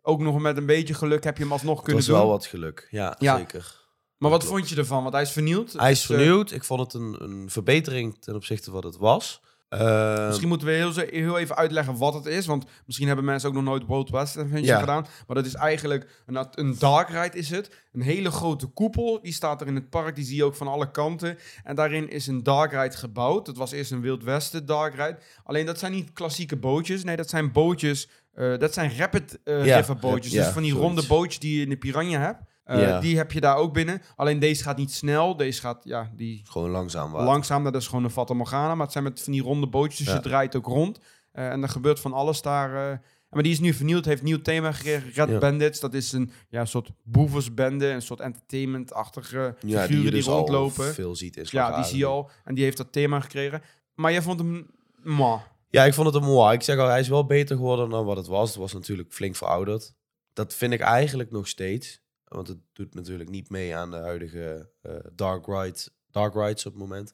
ook nog met een beetje geluk heb je hem alsnog kunnen was doen. wel wat geluk. Ja, Ja. zeker. maar wat klopt. vond je ervan? Want hij is vernieuwd. Hij is Dus, eh, vernieuwd. Ik vond het een, een verbetering ten opzichte van wat het was. Eh, Misschien moeten we heel, heel even uitleggen wat het is. Want misschien hebben mensen ook nog nooit World West Adventure Ja. gedaan. Maar dat is eigenlijk een, een dark ride is het. Een hele grote koepel. Die staat er in het park. Die zie je ook van alle kanten. En daarin is een dark ride gebouwd. Dat was eerst een Wild Westen dark ride. Alleen dat zijn niet klassieke bootjes. Nee, dat zijn bootjes. Eh, dat zijn rapid Ja, river bootjes. dus van die zoiets. ronde bootjes die je in de Piranha hebt. Eh. Die heb je daar ook binnen. Alleen deze gaat niet snel. Deze gaat, ja, die gewoon langzaam water. Langzaam, dat is gewoon een Fata Morgana. Maar het zijn met van die ronde bootjes, dus Ja. je draait ook rond. En er gebeurt van alles daar. maar die is nu vernieuwd, heeft een nieuw thema gekregen. Red. Bandits, dat is een ja, soort boeversbende, een soort entertainment-achtige ja, figuren die, die, dus al rondlopen. veel ziet in Ja, die zie je al. En die heeft dat thema gekregen. Maar jij vond hem... Mwah. Ja, ik vond het een mooi. Ik zeg al, hij is wel beter geworden dan wat het was. Het was natuurlijk flink verouderd. Dat vind ik eigenlijk nog steeds. Want het doet natuurlijk niet mee aan de huidige eh, dark, ride, dark rides op het moment.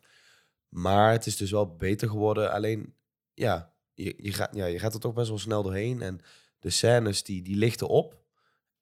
Maar het is dus wel beter geworden. Alleen, ja je, je, gaat, ja, je gaat er toch best wel snel doorheen. En de scènes, die, die lichten op.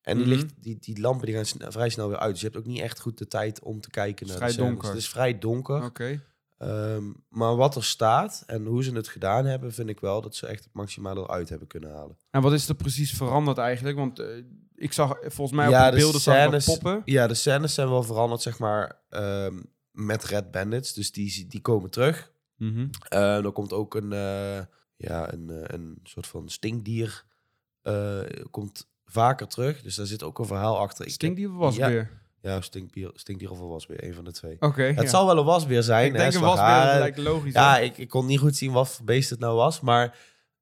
En die, Mhm. licht, die, die lampen die gaan vrij snel weer uit. Dus je hebt ook niet echt goed de tijd om te kijken naar Vrij de scènes. donker. Het is vrij donker. Oké. Ehm, maar wat er staat en hoe ze het gedaan hebben, vind ik wel dat ze echt het maximale eruit hebben kunnen halen. En wat is er precies veranderd eigenlijk? Want eh, ik zag volgens mij Ja, op de de beelden scènes- poppen. Ja, de scènes zijn wel veranderd, zeg maar, ehm, met Red Bandits. Dus die, die komen terug. Mhm. Eh er komt ook een, eh, ja, een, eh, een soort van stinkdier. eh, komt vaker terug. Dus daar zit ook een verhaal achter. Stinkdier was ja, weer. Ja, stinkdier, stinkdier of een wasbeer, een van de twee. Oké. Het ja. zal wel een wasbeer zijn. Ik hè, denk een wasbeer, lijkt logisch. Ja, ik, ik kon niet goed zien wat voor beest het nou was. Maar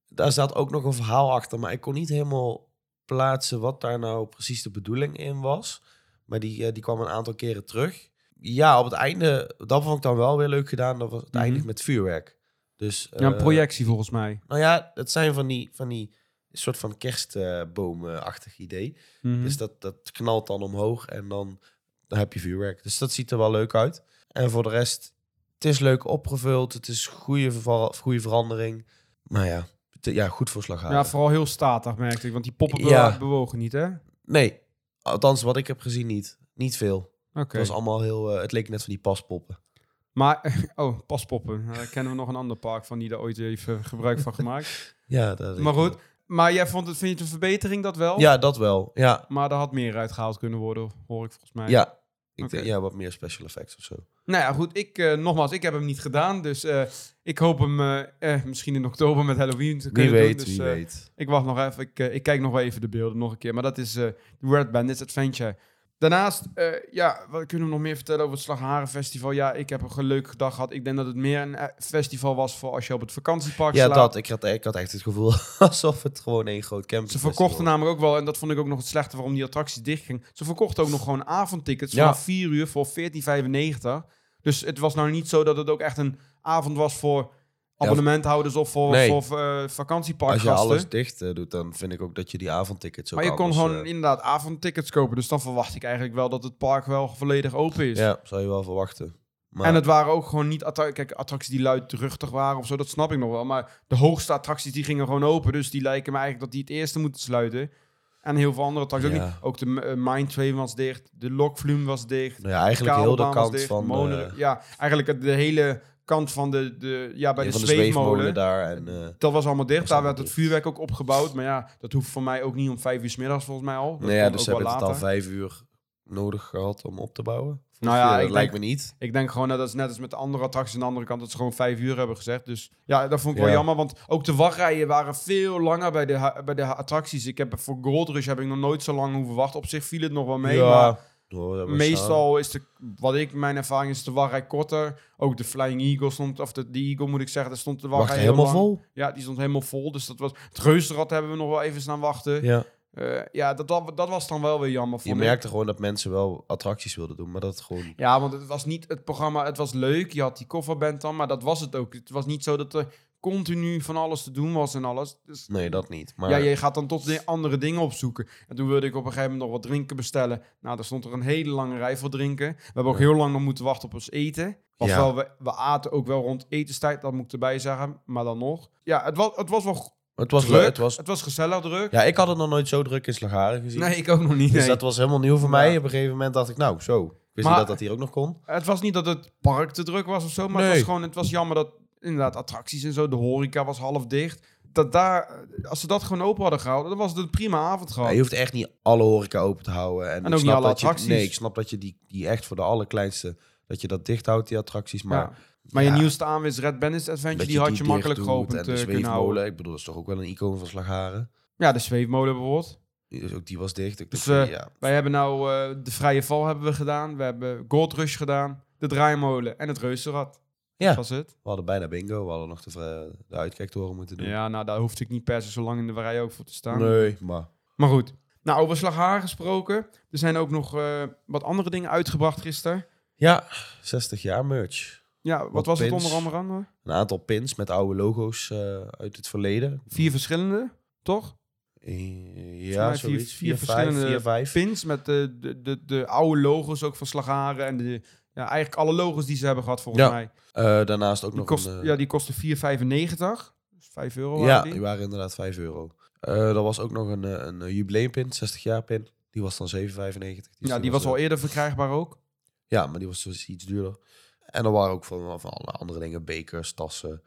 daar zat ook nog een verhaal achter. Maar ik kon niet helemaal plaatsen wat daar nou precies de bedoeling in was. Maar die, eh, die kwam een aantal keren terug. Ja, op het einde, dat vond ik dan wel weer leuk gedaan. Dat was het eindigt met vuurwerk. Dus, ja, een eh, projectie volgens mij. Nou ja, het zijn van die, van die soort van kerstboomachtig idee. Mhm. Dus dat, dat knalt dan omhoog en dan, dan heb je vuurwerk. Dus dat ziet er wel leuk uit. En voor de rest, het is leuk opgevuld. Het is goede, goede verandering. Maar ja, ja goed voor Slagharen. Ja, vooral heel statig merkte ik, want die poppen Ja. bewogen niet, hè? Oké. Nee, althans wat ik heb gezien niet. Niet veel. Het was allemaal heel... eh, het leek net van die paspoppen. Maar, [laughs] oh, paspoppen. Daar kennen we nog een ander park van die daar ooit even gebruik van gemaakt. [laughs] Ja, dat maar goed, maar jij vond het, vind je het een verbetering dat wel? Ja, dat wel. Ja, Maar er had meer uitgehaald kunnen worden, hoor ik volgens mij. ja. Ik denk, ja, wat meer special effects of zo. Nou ja, goed. Ik, eh, nogmaals, ik heb hem niet gedaan. Dus eh, ik hoop hem eh, misschien in oktober met Halloween te Wie kunnen weet, doen. Dus, wie weet. Ik wacht nog even. Ik, ik kijk nog wel even de beelden nog een keer. Maar dat is eh Red Bandits Adventure. Daarnaast, eh, ja, wat kunnen we nog meer vertellen over het Slagharen Festival? Ja, ik heb een leuke dag gehad. Ik denk dat het meer een eh, festival was voor als je op het vakantiepark Ja, slaat. dat. Ik had, ik had echt het gevoel [laughs] alsof het gewoon één groot camping Ze verkochten namelijk ook wel, en dat vond ik ook nog het slechte waarom die attractie dichtging. Ze verkochten ook nog gewoon avondtickets Ja. vanaf 4 uur voor 14,95. Dus het was nou niet zo dat het ook echt een avond was voor abonnementhouders of voor, Nee. voor eh, Als je vakantieparkgasten. alles dicht eh, doet, dan vind ik ook dat je die avondtickets ook Maar je kon anders, gewoon eh, inderdaad avondtickets kopen. Dus dan verwacht ik eigenlijk wel dat het park wel volledig open is. Ja, zou je wel verwachten. Maar En het waren ook gewoon niet attra Kijk, attracties die luidruchtig waren of zo, dat snap ik nog wel. Maar de hoogste attracties die gingen gewoon open. Dus die lijken me eigenlijk dat die het eerste moeten sluiten. En heel veel andere attracties ook niet. Ook de uh, Train was dicht. De Lokvloem was dicht. nou ja, eigenlijk heel de kant dicht, van, ja, eigenlijk de hele kant van de, de ja, bij ja, de zweefmolen. daar. En, eh, Dat was allemaal dicht. Daar werd het vuurwerk ook opgebouwd. Maar ja, dat hoeft voor mij ook niet om vijf uur 's middags volgens mij al. Dat nou ja, dus hebben het al vijf uur nodig gehad om op te bouwen? Nou ja, dat ik lijkt denk- me niet. Ik denk gewoon dat dat is net als met de andere attracties aan de andere kant, dat ze gewoon vijf uur hebben gezegd. Dus ja, dat vond ik wel Ja. jammer, want ook de wachtrijen waren veel langer bij de, bij de attracties. Ik heb voor Gold Rush heb ik nog nooit zo lang hoeven wachten. Op zich viel het nog wel mee, maar Oh, meestal is de, wat ik, mijn ervaring is, de wachtrij korter. Ook de Flying Eagle stond, of de, de Eagle moet ik zeggen, daar stond de Wacht, wachtrij helemaal lang. vol? Ja, die stond helemaal vol, dus dat was... Het Reuzenrad hebben we nog wel even staan wachten. Ja, Ja. ja dat, dat, dat was dan wel weer jammer. Je ik. merkte gewoon dat mensen wel attracties wilden doen, maar dat gewoon... Ja, want het was niet het programma. Het was leuk. Je had die kofferband dan, maar dat was het ook. Het was niet zo dat er continu van alles te doen was en alles. Dus Nee, dat niet. Maar ja, je gaat dan tot de andere dingen opzoeken. En toen wilde ik op een gegeven moment nog wat drinken bestellen. Nou, daar stond er een hele lange rij voor drinken. We hebben ook Ja. heel lang nog moeten wachten op ons eten. Ja. Ofwel, we, we aten ook wel rond etenstijd, dat moet ik erbij zeggen. Maar dan nog. Ja, het was, het was wel het was druk. Het was... Het was gezellig druk. Ja, ik had het nog nooit zo druk in Slagharen gezien. Nee, ik ook nog niet. Dus nee. dat was helemaal nieuw voor Ja. mij. Op een gegeven moment dacht ik, nou, zo. Wist Maar- niet dat dat hier ook nog kon. Het was niet dat het park te druk was of zo, maar het was gewoon, het was jammer dat inderdaad attracties en zo, de horeca was half dicht. Dat daar, als ze dat gewoon open hadden gehouden, dan was het een prima avond Ja, gehad. je hoeft echt niet alle horeca open te houden. En, ook niet alle je- attracties. Nee, ik snap dat je die, die echt voor de allerkleinste... dat je dat dicht houdt, die attracties. Maar Ja. Maar je ja, nieuwste aanwinst, Red Bandit Adventure, die had je makkelijk geopend En de eh, zweefmolen, ik bedoel, dat is toch ook wel een icoon van Slagharen. Ja, de zweefmolen bijvoorbeeld. Dus ook die was dicht. Ik Dus, dacht, eh, ja, Wij hebben nou eh, de Vrije Val hebben we gedaan. We hebben Gold Rush gedaan. De Draaimolen en het Reuzenrad. Ja. Dat was het. we hadden bijna bingo. We hadden nog de, vra- de uitkijktoren moeten doen. Ja, nou daar hoefde ik niet per se zo lang in de rij ook voor te staan. Nee, maar... Maar goed. Nou, over Slagharen gesproken. Er zijn ook nog eh, wat andere dingen uitgebracht gisteren. Ja, 60 jaar merch. Ja, wat, Wat was het onder andere? Een aantal pins met oude logo's eh, uit het verleden. Vier verschillende, toch? Eh, ja, vier- zoiets. vier verschillende vier, vijf. Pins met de, de, de, de oude logo's ook van Slagharen. En de, ja, eigenlijk alle logo's die ze hebben gehad volgens Ja, mij. Eh, daarnaast ook Die, nog kost, een... eh, ja, die kostte 4,95. Dus 5 euro ja, waren die die. waren inderdaad 5 euro. Eh er was ook nog een, een jubileumpin, 60 jaar pin. Die was dan 7,95. Dus Ja, die was al eerder verkrijgbaar ook. Ja, maar die was dus iets duurder. En er waren ook van, van alle andere dingen. Bekers, tassen,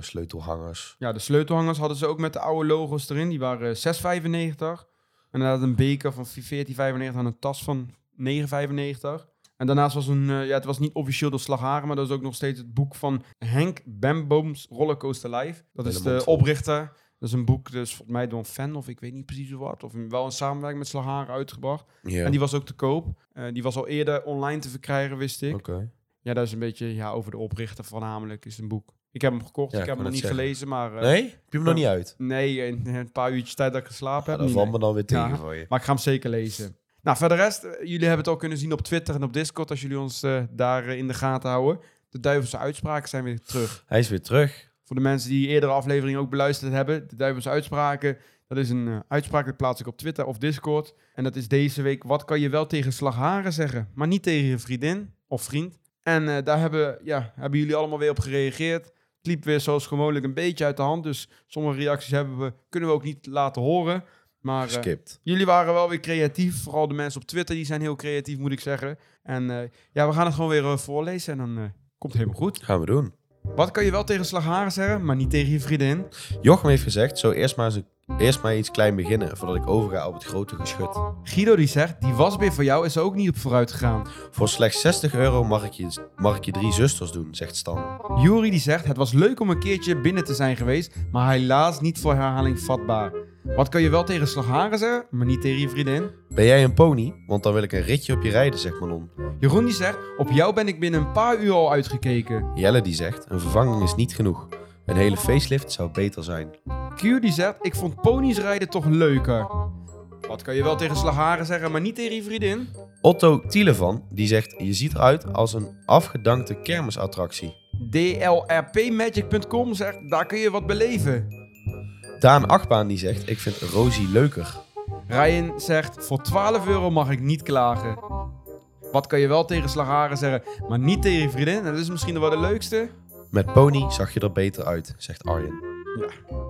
sleutelhangers. Ja, de sleutelhangers hadden ze ook met de oude logo's erin. Die waren 6,95. En dan had een beker van 14,95 en een tas van 9,95. En daarnaast was een, eh, ja, het was niet officieel door Slagharen, maar dat is ook nog steeds het boek van Henk Bembooms Rollercoaster Live. Dat is de oprichter. Dat is een boek, dus volgens mij door een fan, of ik weet niet precies wat. Of wel een samenwerking met Slagharen uitgebracht. En die was ook te koop. Eh, die was al eerder online te verkrijgen, wist ik. oké. Ja, dat is een beetje ja, over de oprichter voornamelijk, is een boek. Ik heb hem gekocht, Ja, ik heb hem nog niet gelezen, maar... eh, Nee? Heb je hem nog niet uit? Nee, in een paar uurtjes tijd dat ik geslapen Ja, heb. dat valt me dan weer tegen Ja. voor je. Maar ik ga hem zeker lezen. Nou, voor de rest, eh, jullie hebben het al kunnen zien op Twitter en op Discord als jullie ons eh, daar eh, in de gaten houden. De duivelse uitspraken zijn weer terug. Hij is weer terug. Voor de mensen die eerdere aflevering ook beluisterd hebben, de duivelse uitspraken. Dat is een uitspraak, dat plaats ik op Twitter of Discord. En dat is deze week, wat kan je wel tegen slagharen zeggen, maar niet tegen je vriendin of vriend. En daar hebben, ja, hebben jullie allemaal weer op gereageerd. Het liep weer zoals gewoonlijk een beetje uit de hand. Dus sommige reacties hebben we, kunnen we ook niet laten horen. Maar eh, Geskipt. jullie waren wel weer creatief. Vooral de mensen op Twitter, die zijn heel creatief, moet ik zeggen. En eh, ja, we gaan het gewoon weer eh, voorlezen en dan komt het helemaal goed. Gaan we doen. Wat kan je wel tegen slagharen zeggen, maar niet tegen je vriendin? Jochem heeft gezegd, zo eerst maar, eerst maar iets klein beginnen, voordat ik overga op het grote geschut. Guido die zegt, die wasbeer voor jou is er ook niet op vooruit gegaan. Voor slechts 60 euro mag ik, je, mag ik je drie zusters doen, zegt Stan. Juri die zegt, het was leuk om een keertje binnen te zijn geweest, maar helaas niet voor herhaling vatbaar. Wat kan je wel tegen slagharen zeggen, maar niet tegen je vriendin? Ben jij een pony? Want dan wil ik een ritje op je rijden, zegt Manon. Jeroen die zegt, op jou ben ik binnen een paar uur al uitgekeken. Jelle die zegt, een vervanging is niet genoeg. Een hele facelift zou beter zijn. Q die zegt, ik vond ponies rijden toch leuker. Wat kan je wel tegen slagharen zeggen, maar niet tegen je vriendin? Otto Tielevan die zegt, je ziet eruit als een afgedankte kermisattractie. DLRPmagic.com zegt, daar kun je wat beleven. Daan Achtbaan die zegt, ik vind Rosie leuker. Ryan zegt, voor 12 euro mag ik niet klagen. Wat kan je wel tegen slagharen zeggen, maar niet tegen je vriendin? En dat is misschien wel de leukste. Met pony zag je er beter uit, zegt Arjen.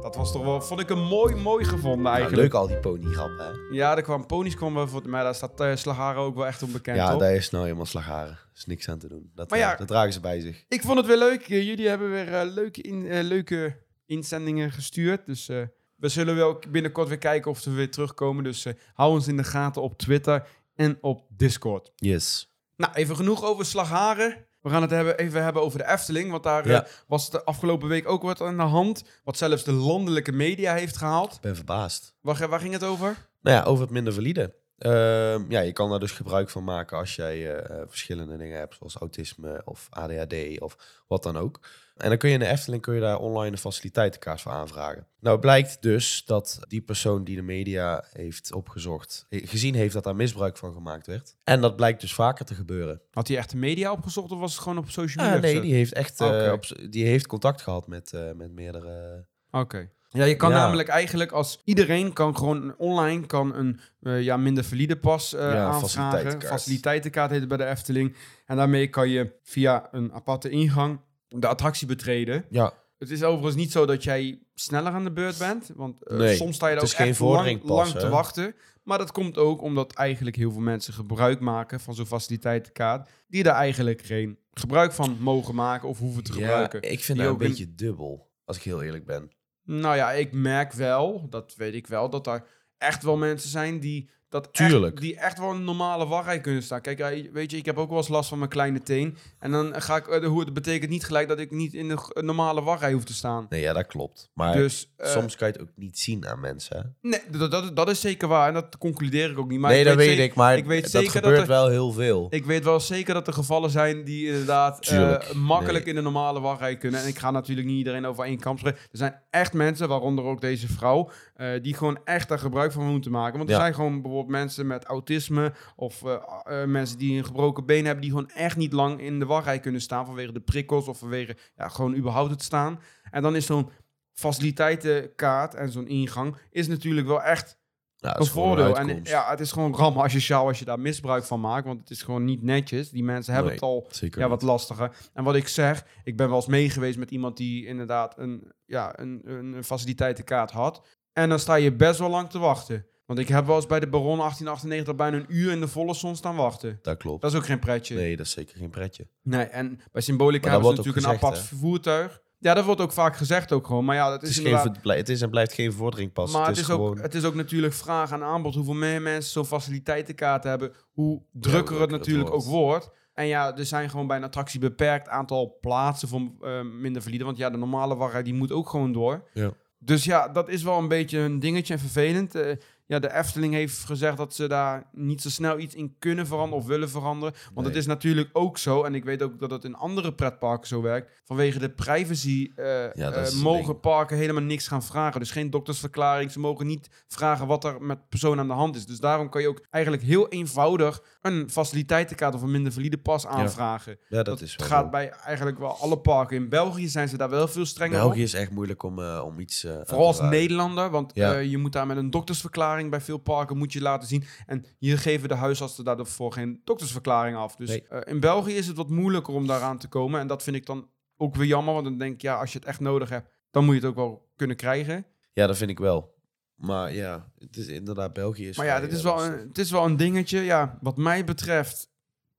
Dat was toch wel, vond ik een mooi, mooi gevonden Ja, eigenlijk. leuk al die ponygrappen, hè? Ja, er kwam ponies kwamen voor, maar daar staat eh slagharen ook wel echt onbekend Ja, daar is nou helemaal slagharen. Er is niks aan te doen. Dat, Maar ja- dat dragen ze bij zich. Ik vond het weer leuk. Eh, Jullie hebben weer eh, leuke, in, leuke inzendingen gestuurd. Dus eh, we zullen wel binnenkort weer kijken of ze weer terugkomen. Dus eh, hou ons in de gaten op Twitter. en op Discord. Yes. Nou, even genoeg over Slagharen. We gaan het hebben, even hebben over de Efteling, want daar Ja. eh, was de afgelopen week ook wat aan de hand. Wat zelfs de landelijke media heeft gehaald. Ik ben verbaasd. Waar, waar ging het over? Nou ja, over het minder valide. Ehm, ja, je kan daar dus gebruik van maken als jij verschillende dingen hebt, zoals autisme of ADHD of wat dan ook. En dan kun je in de Efteling kun je daar online een faciliteitenkaart voor aanvragen. Nou, het blijkt dus dat die persoon die de media heeft opgezocht, eh, gezien heeft dat daar misbruik van gemaakt werd. En dat blijkt dus vaker te gebeuren. Had hij echt de media opgezocht of was het gewoon op social media? Ah, nee, gezet? die heeft echt eh, Oké. op die heeft contact gehad met, eh, met meerdere. Oké. Ja, je kan Ja. namelijk eigenlijk als iedereen kan gewoon online kan een eh, ja, minder valide pas eh Ja, aanvragen. faciliteitenkaart. Faciliteitenkaart heet het bij de Efteling. En daarmee kan je via een aparte ingang de attractie betreden. Ja, Het is overigens niet zo dat jij sneller aan de beurt bent. Want eh, Nee, soms sta je er ook echt lang, vorderingpas, lang te wachten. Maar dat komt ook omdat eigenlijk heel veel mensen gebruik maken van zo'n faciliteitenkaart. Die er eigenlijk geen gebruik van mogen maken of hoeven te gebruiken. ik vind dat een- beetje dubbel, als ik heel eerlijk ben. Nou ja, ik merk wel, dat weet ik wel, dat er echt wel mensen zijn die dat Tuurlijk. Echt, die echt wel een normale wachtrij kunnen staan. Kijk, weet je, ik heb ook wel eens last van mijn kleine teen. En dan ga ik, eh, hoe het betekent niet gelijk dat ik niet in de normale wachtrij hoef te staan. Nee, ja, dat klopt. Maar dus eh, soms kan je het ook niet zien aan mensen. nee, dat, dat, dat is zeker waar. En dat concludeer ik ook niet. Maar nee, ik dat weet zeker- ik, maar ik weet dat zeker dat gebeurt er- wel heel veel. Ik weet wel zeker dat er gevallen zijn die inderdaad eh, makkelijk nee. in de normale wachtrij kunnen. En ik ga natuurlijk niet iedereen over één kamp spreken. Er zijn echt mensen, waaronder ook deze vrouw, die gewoon echt daar gebruik van moeten maken. Want er Ja. zijn gewoon bijvoorbeeld mensen met autisme of eh, eh, mensen die een gebroken been hebben, die gewoon echt niet lang in de wachtrij kunnen staan vanwege de prikkels of vanwege ja, gewoon überhaupt het staan. En dan is zo'n faciliteitenkaart en zo'n ingang is natuurlijk wel echt dat een voordeel. En ja, het is gewoon rammen asociaal als je daar misbruik van maakt. Want het is gewoon niet netjes. Die mensen hebben Nee, het al ja, wat lastiger. En wat ik zeg, ik ben wel eens mee geweest met iemand die inderdaad een, ja, een, een faciliteitenkaart had. En dan sta je best wel lang te wachten. Want ik heb wel eens bij de Baron 1898 bijna een uur in de volle zon staan wachten. Dat klopt. Dat is ook geen pretje. Nee, Nee, dat is zeker geen pretje. en bij Symbolica hebben ze natuurlijk ook een apart voertuig. Ja, dat wordt ook vaak gezegd ook gewoon. Maar ja, dat Het is, is, inderdaad... geen, ver- blij- het is en blijft geen vordering pas. Maar het is, ook, gewoon... het is ook natuurlijk vraag en aanbod. Hoeveel meer mensen zo'n faciliteitenkaart hebben, hoe drukker het het natuurlijk wordt. ook wordt. En ja, er zijn gewoon bij een attractie beperkt aantal plaatsen voor eh, minder valide. Want ja, de normale wachtrij die moet ook gewoon door. Ja. Dus ja, dat is wel een beetje een dingetje en vervelend. Eh, ja, de Efteling heeft gezegd dat ze daar niet zo snel iets in kunnen veranderen of willen veranderen. Want Nee. het is natuurlijk ook zo, en ik weet ook dat het in andere pretparken zo werkt. Vanwege de privacy eh, Ja, eh, mogen parken helemaal niks gaan vragen. Dus geen doktersverklaring. Ze mogen niet vragen wat er met persoon aan de hand is. Dus daarom kan je ook eigenlijk heel eenvoudig een faciliteitenkaart of een minder valide pas aanvragen. ja, dat, is wel gaat bij eigenlijk wel alle parken. In België zijn ze daar wel veel strenger op. België is echt moeilijk om, eh, om iets... Vooral als. Nederlander, want Ja. je moet daar met een doktersverklaring bij veel parken moet je laten zien. En hier geven de huisartsen daarvoor geen doktersverklaring af. Dus Nee. eh, in België is het wat moeilijker om daaraan te komen. En dat vind ik dan ook weer jammer, want dan denk ik, ja, als je het echt nodig hebt, dan moet je het ook wel kunnen krijgen. Ja, dat vind ik wel. Maar ja, het is inderdaad België is maar ja, dit is eh, wel een, het is wel een dingetje. Ja, wat mij betreft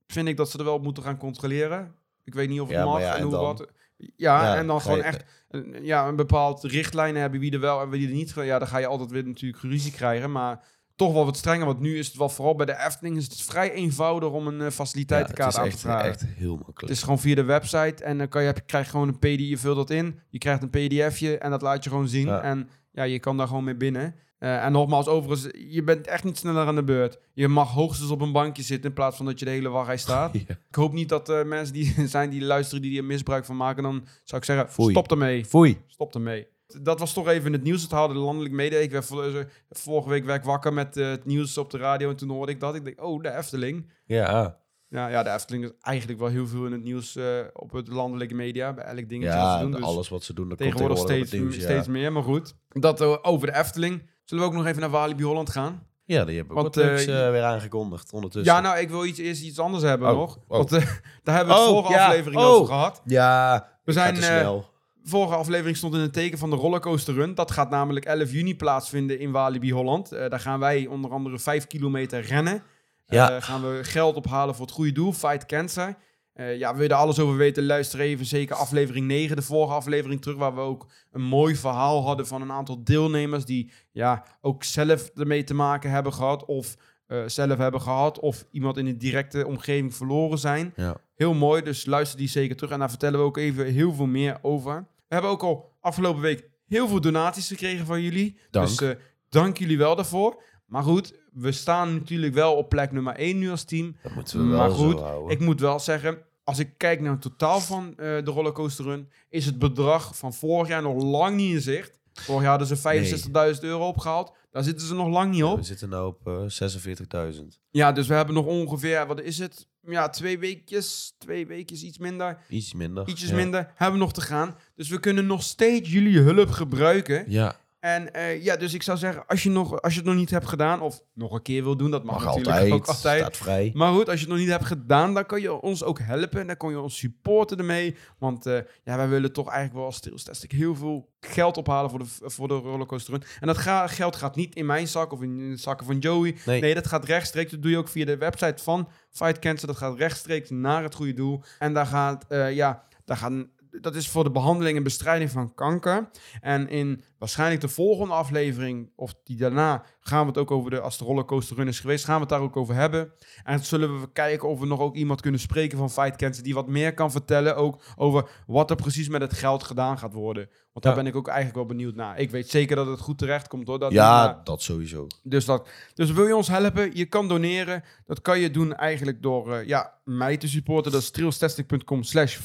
vind ik dat ze er wel moeten gaan controleren. Ik weet niet of het Ja, mag ja, en en hoe dan? wat. Ja, Ja, en dan gewoon je- echt een, ja, een bepaald richtlijnen hebben wie er wel en wie er niet. Ja, dan ga je altijd weer natuurlijk ruzie krijgen. Maar toch wel wat strenger. Want nu is het wel vooral bij de Efteling is het vrij eenvoudig om een eh, faciliteitenkaart ja, aan het te is echt, vragen. echt heel makkelijk. Het is gewoon via de website en dan kan je, krijg je gewoon een pdf, je vult dat in, je krijgt een pdfje en dat laat je gewoon zien. Ja. En ja, je kan daar gewoon mee binnen. Eh, en nogmaals, overigens, je bent echt niet sneller aan de beurt. Je mag hoogstens op een bankje zitten in plaats van dat je de hele wachtrij staat. [laughs] Ja. Ik hoop niet dat er mensen die [laughs] zijn die luisteren, die er misbruik van maken. Dan zou ik zeggen, Foei. stop ermee. Foei. Stop ermee. Dat was toch even in het nieuws. Het haalde de landelijk media. Ik werd vor- vorige week werd ik wakker met eh, het nieuws op de radio. En toen hoorde ik dat. Ik denk, oh, de Efteling. Ja, Ja, ja, de Efteling is eigenlijk wel heel veel in het nieuws eh, op het landelijke media. Bij elk dingetje ja ze doen. Dus alles wat ze doen, dat komt tegenwoordig tegenwoordig steeds, nieuws. steeds meer. Maar goed, dat eh, over de Efteling. Zullen we ook nog even naar Walibi Holland gaan? Ja, die hebben ook leuks eh, eh, weer aangekondigd ondertussen. Ja, nou, ik wil iets, eerst iets anders hebben Oh, nog. oh. Want eh, [laughs] daar hebben we Oh, vorige ja, aflevering oh. over gehad. ja We zijn, snel. vorige aflevering stond in het teken van de rollercoaster run. Dat gaat namelijk 11 juni plaatsvinden in Walibi Holland. Daar gaan wij onder andere 5 kilometer rennen. Ja. Gaan we geld ophalen voor het goede doel, Fight Cancer. Eh, ja, wil je er alles over weten, luister even zeker aflevering 9, de vorige aflevering terug, waar we ook een mooi verhaal hadden van een aantal deelnemers die ja, ook zelf ermee te maken hebben gehad of eh, zelf hebben gehad of iemand in de directe omgeving verloren zijn. Ja. Heel mooi, dus luister die zeker terug. En daar vertellen we ook even heel veel meer over. We hebben ook al afgelopen week heel veel donaties gekregen van jullie. Dank. Dus eh, dank jullie wel daarvoor. Maar goed, we staan natuurlijk wel op plek nummer 1 nu als team. Dat moeten we wel Maar goed, zo houden. Ik moet wel zeggen, als ik kijk naar het totaal van eh, de rollercoaster run, is het bedrag van vorig jaar nog lang niet in zicht. Vorig jaar hadden ze 65.000 euro opgehaald. Daar zitten ze nog lang niet op. We zitten nu op eh 46.000. Ja, dus we hebben nog ongeveer, wat is het? Ja, twee weekjes, twee weekjes, iets minder. Iets minder. Ietsjes ja. minder hebben we nog te gaan. Dus we kunnen nog steeds jullie hulp gebruiken. Ja, En eh, ja, dus ik zou zeggen, als je, nog, als je het nog niet hebt gedaan, of nog een keer wil doen, dat mag, mag natuurlijk altijd. ook altijd. Staat vrij. Maar goed, als je het nog niet hebt gedaan, dan kan je ons ook helpen. Dan kan je ons supporten ermee. Want eh, ja, wij willen toch eigenlijk wel als Stilstastic heel veel geld ophalen voor de, voor de rollercoaster run. En dat ga- geld gaat niet in mijn zak of in de zakken van Joey. Nee. Nee, dat gaat rechtstreeks. Dat doe je ook via de website van Fight Cancer. Dat gaat rechtstreeks naar het goede doel. En daar gaat, eh, ja, daar gaan... Dat is voor de behandeling en bestrijding van kanker. En in waarschijnlijk de volgende aflevering, of die daarna, gaan we het ook over de, als de rollercoaster run is geweest, gaan we het daar ook over hebben. En zullen we kijken of we nog ook iemand kunnen spreken van Fight Cancer die wat meer kan vertellen ook over wat er precies met het geld gedaan gaat worden. Want daar Ja. ben ik ook eigenlijk wel benieuwd naar. Ik weet zeker dat het goed terecht komt hoor. Dat Ja, dat sowieso. dus, dat, dus wil je ons helpen? Je kan doneren. Dat kan je doen eigenlijk door eh, ja, mij te supporten. Dat is trailstastic.com slash.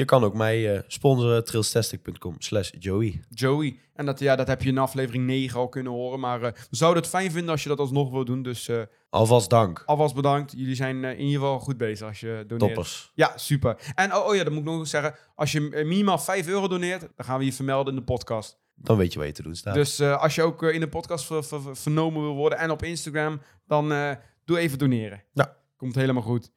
Je kan ook mij eh, sponsoren, trailstastic.com slash Joey. Joey. En dat, ja, dat heb je in aflevering 9 al kunnen horen. Maar eh, we zouden het fijn vinden als je dat alsnog wil doen. Dus eh, Alvast dank. alvast bedankt. Jullie zijn in ieder geval goed bezig als je doneert. Toppers. Ja, super. En oh, oh ja, dat moet ik nog zeggen. Als je minimaal 5 euro doneert, dan gaan we je vermelden in de podcast. Dan weet je wat je te doen staat. Dus als je ook in de podcast ver- ver- ver- vernomen wil worden en op Instagram, dan doe even doneren. Ja. Komt helemaal goed.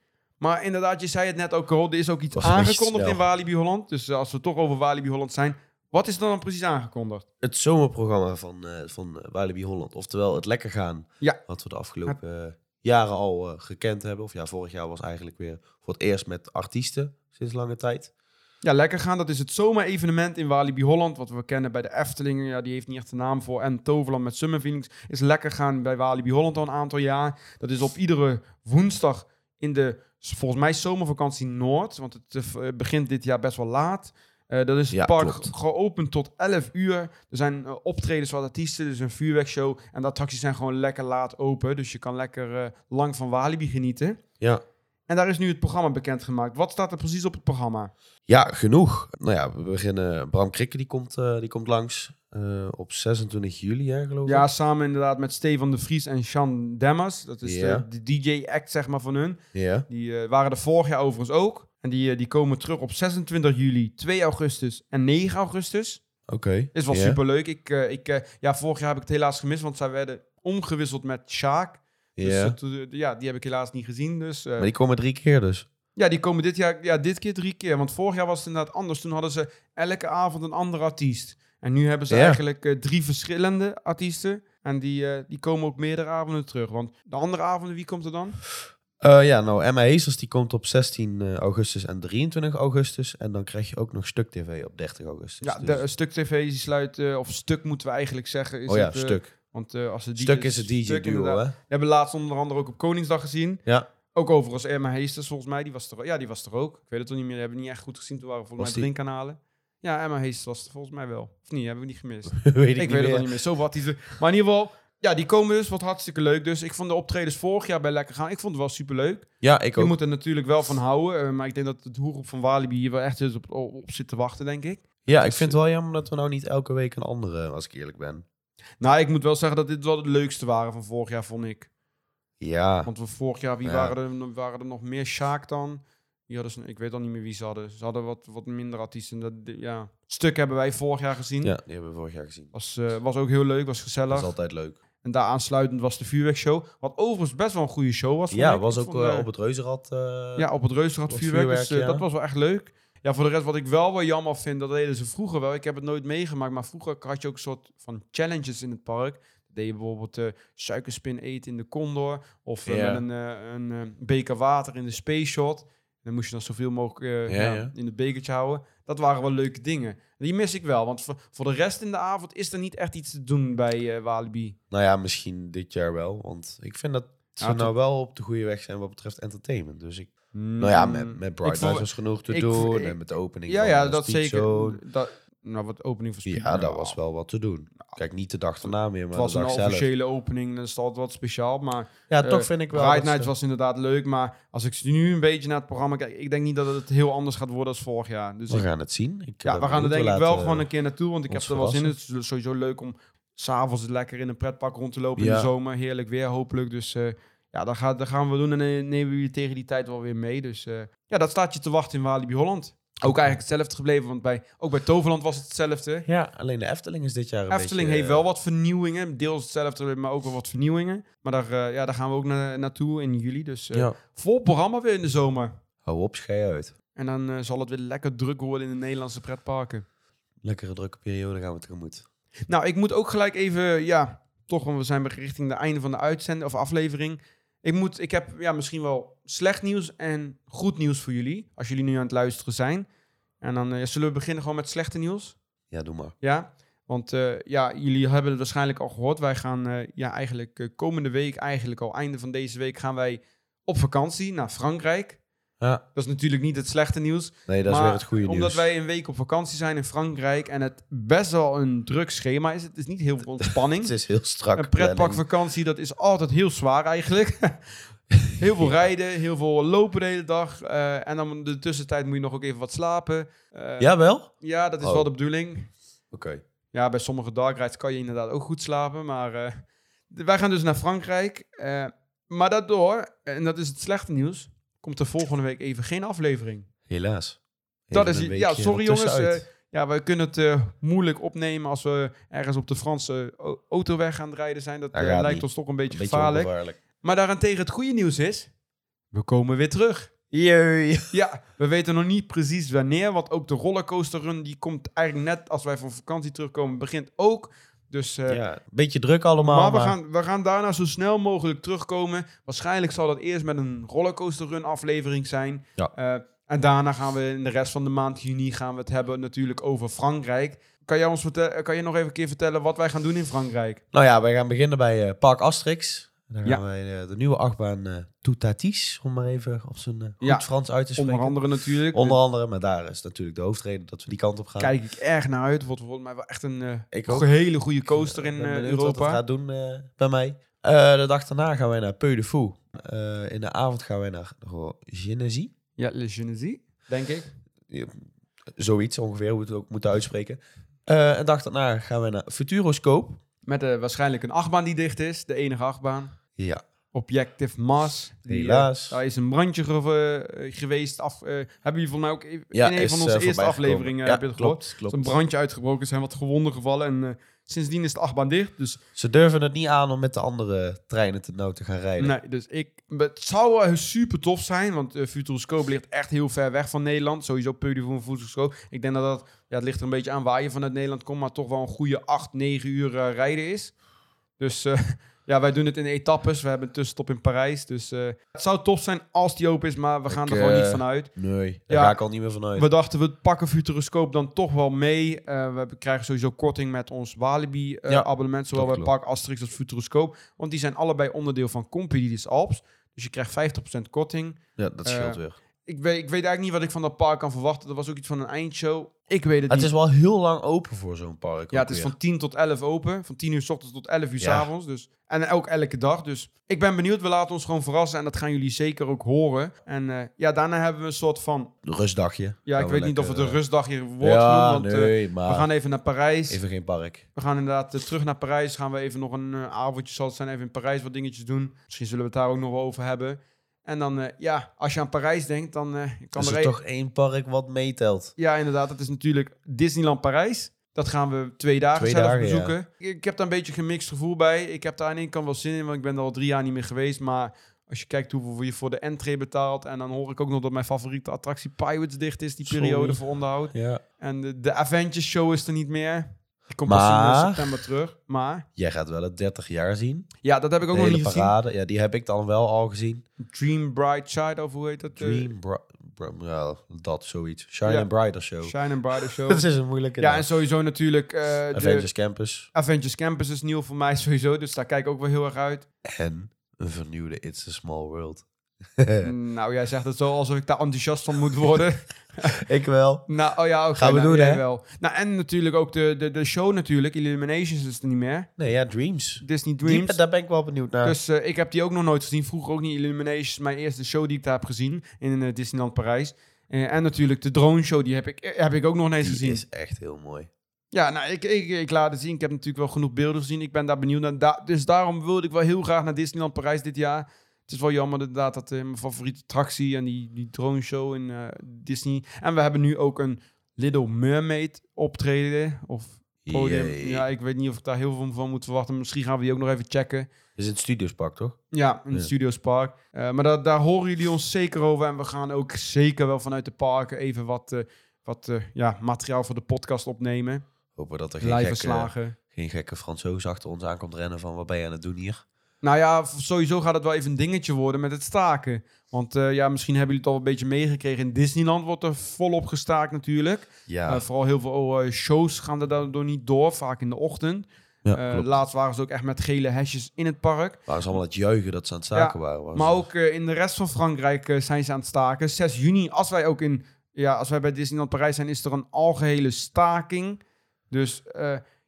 Maar inderdaad, je zei het net ook al, er is ook iets Was aangekondigd in. Walibi Holland. Dus eh, als we toch over Walibi Holland zijn, wat is er dan precies aangekondigd? Het zomerprogramma van, eh van eh, Walibi Holland. Oftewel het lekker gaan. Ja. Wat we de afgelopen jaren al gekend hebben. Of ja, vorig jaar was eigenlijk weer voor het eerst met artiesten sinds lange tijd. Ja, lekker gaan. Dat is het zomer-evenement in Walibi Holland. Wat we kennen bij de Efteling. Ja, die heeft niet echt een naam voor. En Toverland met Summer Feelings is lekker gaan bij Walibi Holland al een aantal jaar. Dat is op iedere woensdag in de, volgens mij, zomervakantie Noord. Want het eh, begint dit jaar best wel laat. Eh, dat is het Ja, park klopt. geopend tot 11 uur. Er zijn eh, optredens van artiesten, dus een vuurwerkshow. En de attracties zijn gewoon lekker laat open. Dus je kan lekker eh, lang van Walibi genieten. Ja. En daar is nu het programma bekendgemaakt. Wat staat er precies op het programma? Ja, genoeg. Nou ja, we beginnen. Bram Krikke die komt, eh, die komt langs eh, op 26 juli, hè, geloof Ja, ik. samen inderdaad met Stefan de Vries en Sean Demmers. Dat is Ja. de, de DJ-act, zeg maar, van hun. Ja. Die eh, waren er vorig jaar overigens ook. En die, eh, die komen terug op 26 juli, 2 augustus en 9 augustus. Oké. Is wel Ja. superleuk. Ik, eh, ik, eh, ja, vorig jaar heb ik het helaas gemist, want zij werden omgewisseld met Sjaak. Dus Ja. to- ja, die heb ik helaas niet gezien. Dus, eh, Maar die komen drie keer dus. Ja, die komen dit jaar, ja, dit keer drie keer. Want vorig jaar was het inderdaad anders. Toen hadden ze elke avond een andere artiest. En nu hebben ze Ja. eigenlijk eh, drie verschillende artiesten. En die, die komen ook meerdere avonden terug. Want de andere avonden, wie komt er dan? Ja, nou, Emma Heesters die komt op 16 eh, augustus en 23 augustus. En dan krijg je ook nog Stuk TV op 30 augustus. Ja, Dus- de, Stuk TV die sluit, of Stuk moeten we eigenlijk zeggen. Is oh ja, het, Stuk. Want eh, als het Stuk is het DJ-duo, hè? We hebben laatst onder andere ook op Koningsdag gezien. Ja. Ook overigens Emma Heesters, volgens mij. Die was er, ja, die was er ook. Ik weet het toch niet meer. Die hebben we niet echt goed gezien. Toen waren volgens Was mij die? drie kanalen. Ja, Emma Heesters was er volgens mij wel. Of niet, hebben we niet gemist. [laughs] weet ik, Ik niet weet het al niet meer. Zo wat die ze. Maar in ieder geval, ja, die komen dus wat hartstikke leuk. Dus ik vond de optredens vorig jaar bij Lekker Gaan. Ik vond het wel super leuk. Ja, ik Je ook. moet er natuurlijk wel van houden. eh, maar ik denk dat het hoergroep van Walibi hier wel echt is op, op, op zit te wachten, denk ik. Ja, ik vind het wel jammer dat we nou niet elke week een andere, als ik eerlijk ben. Nou, ik moet wel zeggen dat dit wel het leukste waren van vorig jaar, vond ik. Ja, Want we vorig jaar, wie Ja. waren, er, waren er nog meer? Sjaak dan? Hadden ze, ik weet al niet meer wie ze hadden. Ze hadden wat, wat minder artiesten. Dat, ja. Stuk hebben wij vorig jaar gezien. ja, die hebben we vorig jaar gezien. Was, eh, was ook heel leuk, was Dat gezellig. is altijd leuk. En daar aansluitend was de vuurwerkshow. Wat overigens best wel een goede show was. Ja, was Ik ook vond, eh, eh, op het Reuzenrad. eh, Ja, op het Reuzenrad vuurwerk. Dus, eh, ja. Dat was wel echt leuk. Ja, voor de rest wat ik wel wel jammer vind, dat deden ze vroeger wel. Ik heb het nooit meegemaakt, maar vroeger had je ook een soort van challenges in het park. Deed je bijvoorbeeld eh, suikerspin eten in de Condor. Of eh, met een, eh, een beker water in de Space Shot. dan moest je dan zoveel mogelijk Ja, ja. in het bekertje houden. Dat waren wel leuke dingen. Die mis ik wel, want voor, voor de rest in de avond is er niet echt iets te doen bij Walibi. Nou ja, misschien dit jaar wel. Want ik vind dat ze Ja, nou wel op de goede weg zijn wat betreft entertainment. Dus ik, nou ja, met, met Bright Lights was genoeg te ik- doen. ik- en met de opening Ja, van ja, eh, dat Speed zeker. Zone. Dat, nou, wat opening van Speed. Ja, dat nou, was wel wat te doen. Kijk, niet de dag erna meer, Het maar was de een zelf. officiële opening, dat is altijd wat speciaal. Maar Ja, eh, toch vind ik wel... Dat Night was inderdaad leuk, maar als ik nu een beetje naar het programma kijk, ik denk niet dat het heel anders gaat worden als vorig jaar. Dus We ik- gaan het zien. Ik ja, ben we gaan er denk ik We wel gewoon een keer naartoe, want ik heb er wel zin in. Het is sowieso leuk om s'avonds lekker in een pretpark rond te lopen in Ja. de zomer. Heerlijk weer, hopelijk. Dus eh, ja, dat, gaat, dat gaan we doen en dan nemen we je tegen die tijd wel weer mee. Dus eh, ja, dat staat je te wachten in Walibi Holland. Ook eigenlijk hetzelfde gebleven, want bij, ook bij Toverland was het hetzelfde. Ja, alleen de Efteling is dit jaar een Efteling beetje... heeft wel wat vernieuwingen. Deels hetzelfde, maar ook wel wat vernieuwingen. Maar daar, eh, ja, daar gaan we ook na naartoe in juli. Dus eh, Ja, vol programma weer in de zomer. hou op, schei uit. En dan eh, zal het weer lekker druk worden in de Nederlandse pretparken. Lekkere drukke periode gaan we tegemoet. Nou, ik moet ook gelijk even, ja, toch, want we zijn richting het einde van de uitzending of aflevering. Ik, moet, ik heb ja, misschien wel slecht nieuws en goed nieuws voor jullie, als jullie nu aan het luisteren zijn. En dan eh, zullen we beginnen gewoon met slechte nieuws. Ja, doe maar. Ja, want eh, ja, jullie hebben het waarschijnlijk al gehoord. Wij gaan eh, ja, eigenlijk komende week, eigenlijk al einde van deze week, gaan wij op vakantie naar Frankrijk. Ja, Dat is natuurlijk niet het slechte nieuws. nee, dat is weer het goede nieuws. omdat wij een week op vakantie zijn in Frankrijk en het best wel een druk schema is. Het is niet heel veel [laughs] ontspanning. Het is heel strak. een pretparkvakantie, dat is altijd heel zwaar eigenlijk. [laughs] heel veel rijden, heel veel lopen de hele dag. eh, en dan in de tussentijd moet je nog ook even wat slapen. Eh, Jawel? ja, dat is Oh. wel de bedoeling. Oké. Ja, bij sommige dark rides kan je inderdaad ook goed slapen. Maar eh, wij gaan dus naar Frankrijk. maar daardoor, en dat is het slechte nieuws, komt er volgende week even geen aflevering. Helaas. Dat is- ja, sorry jongens, ertussenuit. Ja, we kunnen het eh, moeilijk opnemen als we ergens op de Franse o- autoweg aan het rijden zijn. Dat eh, lijkt niet. ons toch een beetje een beetje gevaarlijk. Maar daarentegen het goede nieuws is, we komen weer terug. Jee. Ja, we weten nog niet precies wanneer, want ook de rollercoaster run die komt eigenlijk net als wij van vakantie terugkomen, begint ook. Dus, eh, Ja, een beetje druk allemaal. maar we gaan, we gaan daarna zo snel mogelijk terugkomen. Waarschijnlijk zal dat eerst met een rollercoaster run aflevering zijn. Ja. Eh, en daarna gaan we in de rest van de maand juni gaan we het hebben natuurlijk over Frankrijk. Kan jij ons vertellen, kan je nog even een keer vertellen wat wij gaan doen in Frankrijk? Nou ja, wij gaan beginnen bij eh, Park Asterix. Daar Ja. gaan wij eh, de nieuwe achtbaan Toutatis, om maar even op zijn eh, goed Ja, Frans uit te spreken. Onder andere natuurlijk. Onder andere, maar daar is natuurlijk de hoofdreden dat we die kant op gaan. Kijk ik erg naar uit. Wordt volgens mij wel echt een eh, Ik ook. hele goede coaster in Ik benieuwd wat het Europa. gaat doen bij mij. De dag daarna gaan wij naar Peu de Fou. In de avond gaan wij naar Genesee. Ja, Le Genesee, denk ik. Ja, Zoiets ongeveer, hoe we het ook moeten uitspreken. Een dag daarna gaan wij naar Futuroscope. Met waarschijnlijk een achtbaan die dicht is. De enige achtbaan. Ja, Objective. Die, eh, helaas. Daar is een brandje ge- eh, geweest. Af, eh, hebben jullie volgens mij ook in ja, een is, van onze eerste afleveringen Ja, heb je het gehoord? klopt, is een brandje uitgebroken, er zijn wat gewonden gevallen. En sindsdien is de achtbaan dicht. Dus, Ze durven het niet aan om met de andere treinen te, nou te gaan rijden. nee, dus ik, het zou super tof zijn, want uh, Futuroscope ligt echt heel ver weg van Nederland. Sowieso Peudio van Futuroscope. Ik denk dat dat, ja, het ligt er een beetje aan waar je vanuit Nederland komt, maar toch wel een goede 8, 9 uur rijden is. Dus [laughs] ja, wij doen het in etappes. We hebben een tussenstop in Parijs. Dus eh, het zou tof zijn als die open is, maar we gaan Ik, er gewoon niet eh, vanuit. Nee, daar Ja. ga ik al niet meer vanuit. We dachten, we pakken Futuroscope dan toch wel mee. Eh, we krijgen sowieso korting met ons Walibi eh, Ja, abonnement. Zowel bij. Park Asterix als Futuroscope. Want die zijn allebei onderdeel van Compedides Alps. Dus je krijgt 50% korting. Ja, dat scheelt weer. Ik weet, ik weet eigenlijk niet wat ik van dat park kan verwachten. Er was ook iets van een eindshow. Ik weet het Het niet. is wel heel lang open voor zo'n park. ja, het is weer. van 10 tot 11 open. Van 10 uur s ochtends tot 11 uur s avonds. Dus, en ook elke dag. Dus ik ben benieuwd. We laten ons gewoon verrassen. En dat gaan jullie zeker ook horen. En eh, ja, daarna hebben we een soort van... Rustdagje. Ja, ik weet we niet of het een lekker, rustdagje wordt eh, Ja, genoemd. Want eh, nee, maar we gaan even naar Parijs. even geen park. We gaan inderdaad eh, terug naar Parijs. Gaan we even nog een eh, avondje, zal het zijn, even in Parijs wat dingetjes doen. Misschien zullen we het daar ook nog wel over hebben. En dan, eh, ja, als je aan Parijs denkt, dan eh, kan is er er toch één park wat meetelt. Ja, inderdaad. Dat is natuurlijk Disneyland Parijs. Dat gaan we twee dagen Twee zelf dagen, bezoeken. Ik, ik heb daar een beetje een gemixt gevoel bij. Ik heb daar aan ene kant wel zin in, want ik ben er al drie jaar niet meer geweest. Maar als je kijkt hoeveel je voor de entree betaalt... en dan hoor ik ook nog dat mijn favoriete attractie Pirates dicht is... die Sorry. periode voor onderhoud. Ja. En de, de Avengers Show is er niet meer. Die komt pas in Maar- september terug. Maar Jij gaat wel het 30 jaar zien. ja, dat heb ik ook de nog hele niet gezien. parade. Ja, die heb ik dan wel al gezien. Dream Bright Side, of hoe heet dat? eh? Dream ja, dat zoiets. Shine Ja. and Brighter Show. Shine and Brighter [laughs] Show. Dat is een moeilijke ja, en sowieso natuurlijk... eh, de Avengers Campus. Avengers Campus is nieuw voor mij [laughs] sowieso. Dus daar kijk ik ook wel heel erg uit. En een vernieuwde It's a Small World. [laughs] nou, jij zegt het zo alsof ik daar enthousiast van moet worden. [laughs] ik wel. nou, oh ja, oké. Gaan we nou, doen, hè? wel. Nou, en natuurlijk ook de, de, de show natuurlijk. Illuminations is er niet meer. Nee, ja, Dreams. Disney Die, Dreams. daar ben ik wel benieuwd naar. Dus eh, ik heb die ook nog nooit gezien. Vroeger ook niet. Illuminations, mijn eerste show die ik daar heb gezien in eh, Disneyland Parijs. Eh, en natuurlijk de drone show, die heb ik, heb ik ook nog niet eens die gezien. is echt heel mooi. Ja, nou, ik, ik, ik laat het zien. Ik heb natuurlijk wel genoeg beelden gezien. Ik ben daar benieuwd naar. Da- dus daarom wilde ik wel heel graag naar Disneyland Parijs dit jaar. Het is wel jammer inderdaad dat eh, mijn favoriete attractie en die, die drone show in eh, Disney. En we hebben nu ook een Little Mermaid optreden. Of podium. Ja, ik weet niet of ik daar heel veel van moet verwachten. Misschien gaan we die ook nog even checken. Is het Studiospark, toch? Ja, in het Ja. Studios Park. Eh, maar daar, daar horen jullie ons zeker over. En we gaan ook zeker wel vanuit de parken even wat, wat ja, materiaal voor de podcast opnemen. Hopen dat er geen gekke, verslagen. geen gekke Fransoos achter ons aankomt rennen van wat ben je aan het doen hier? Nou ja, sowieso gaat het wel even een dingetje worden met het staken. Want eh, ja, misschien hebben jullie het al een beetje meegekregen. In Disneyland wordt er volop gestaakt natuurlijk. Ja, Eh, vooral heel veel eh, shows gaan er daardoor niet door, vaak in de ochtend. ja laatst waren ze ook echt met gele hesjes in het park. Waren ze allemaal aan het juichen dat ze aan het staken waren. waren Maar ook in de rest van Frankrijk zijn ze aan het staken. 6 juni, als wij ook in, ja, als wij bij Disneyland Parijs zijn, is er een algehele staking. Dus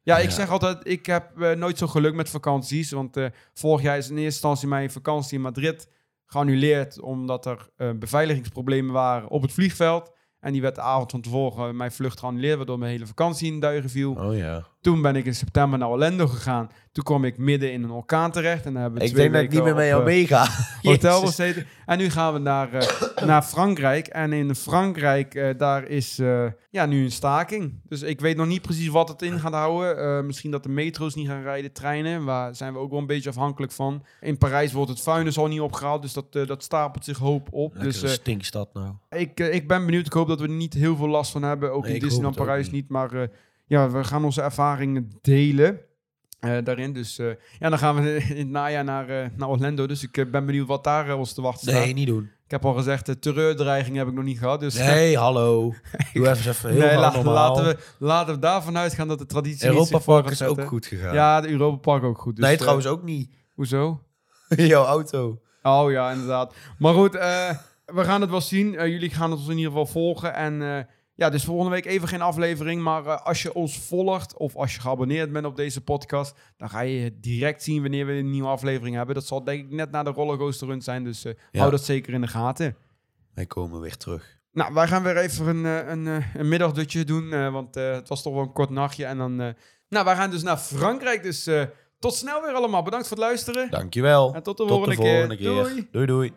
ja, ik zeg altijd, ik heb eh, nooit zo geluk met vakanties. Want eh, vorig jaar is in eerste instantie mijn vakantie in Madrid geannuleerd. Omdat er eh, beveiligingsproblemen waren op het vliegveld. En die werd de avond van tevoren mijn vlucht geannuleerd, waardoor mijn hele vakantie in duigen viel. Oh ja. Toen ben ik in september naar Orlando gegaan. Toen kwam ik midden in een orkaan terecht. En dan hebben we Ik twee denk dat ik niet meer mee jou eh, meega. [laughs] hotel gezeten. En nu gaan we naar, eh, [coughs] naar Frankrijk. En in Frankrijk, eh, daar is ja, nu een staking. Dus ik weet nog niet precies wat het in gaat houden. Misschien dat de metro's niet gaan rijden, treinen. Waar zijn we ook wel een beetje afhankelijk van. In Parijs wordt het vuilnis al niet opgehaald. Dus dat, dat stapelt zich hoop op. Lekker dus een stinkstad nou. ik, ik ben benieuwd. Ik hoop dat we er niet heel veel last van hebben. Ook Nee, in Disneyland Parijs niet. niet. Maar ja, we gaan onze ervaringen delen. eh, daarin. Dus eh, ja, dan gaan we [laughs] in het najaar naar, eh, naar Orlando. Dus ik ben benieuwd wat daar ons te wachten staat. Nee, niet doen. Ik heb al gezegd, de terreurdreiging heb ik nog niet gehad. Dus Nee, [laughs] hallo. Doe even, even heel nee, laten, we, laten we daarvan uitgaan dat de traditie Europa Park is ook goed gegaan. Ja, de Europa Park ook goed. Dus, nee, trouwens ook niet. [laughs] Hoezo? Jouw auto. Oh ja, inderdaad. Maar goed, we gaan het wel zien. Jullie gaan het ons in ieder geval volgen. En ja, dus volgende week even geen aflevering. Maar eh, als je ons volgt of als je geabonneerd bent op deze podcast, dan ga je direct zien wanneer we een nieuwe aflevering hebben. Dat zal denk ik net na de rollercoaster run zijn. Dus eh, Ja. hou dat zeker in de gaten. Wij komen weer terug. Nou, wij gaan weer even een, eh, een, een middagdutje doen. want het was toch wel een kort nachtje. En dan. nou, wij gaan dus naar Frankrijk. Dus tot snel weer allemaal. Bedankt voor het luisteren. Dankjewel. En tot de Tot volgende, de volgende keer. Doei. Doei doei.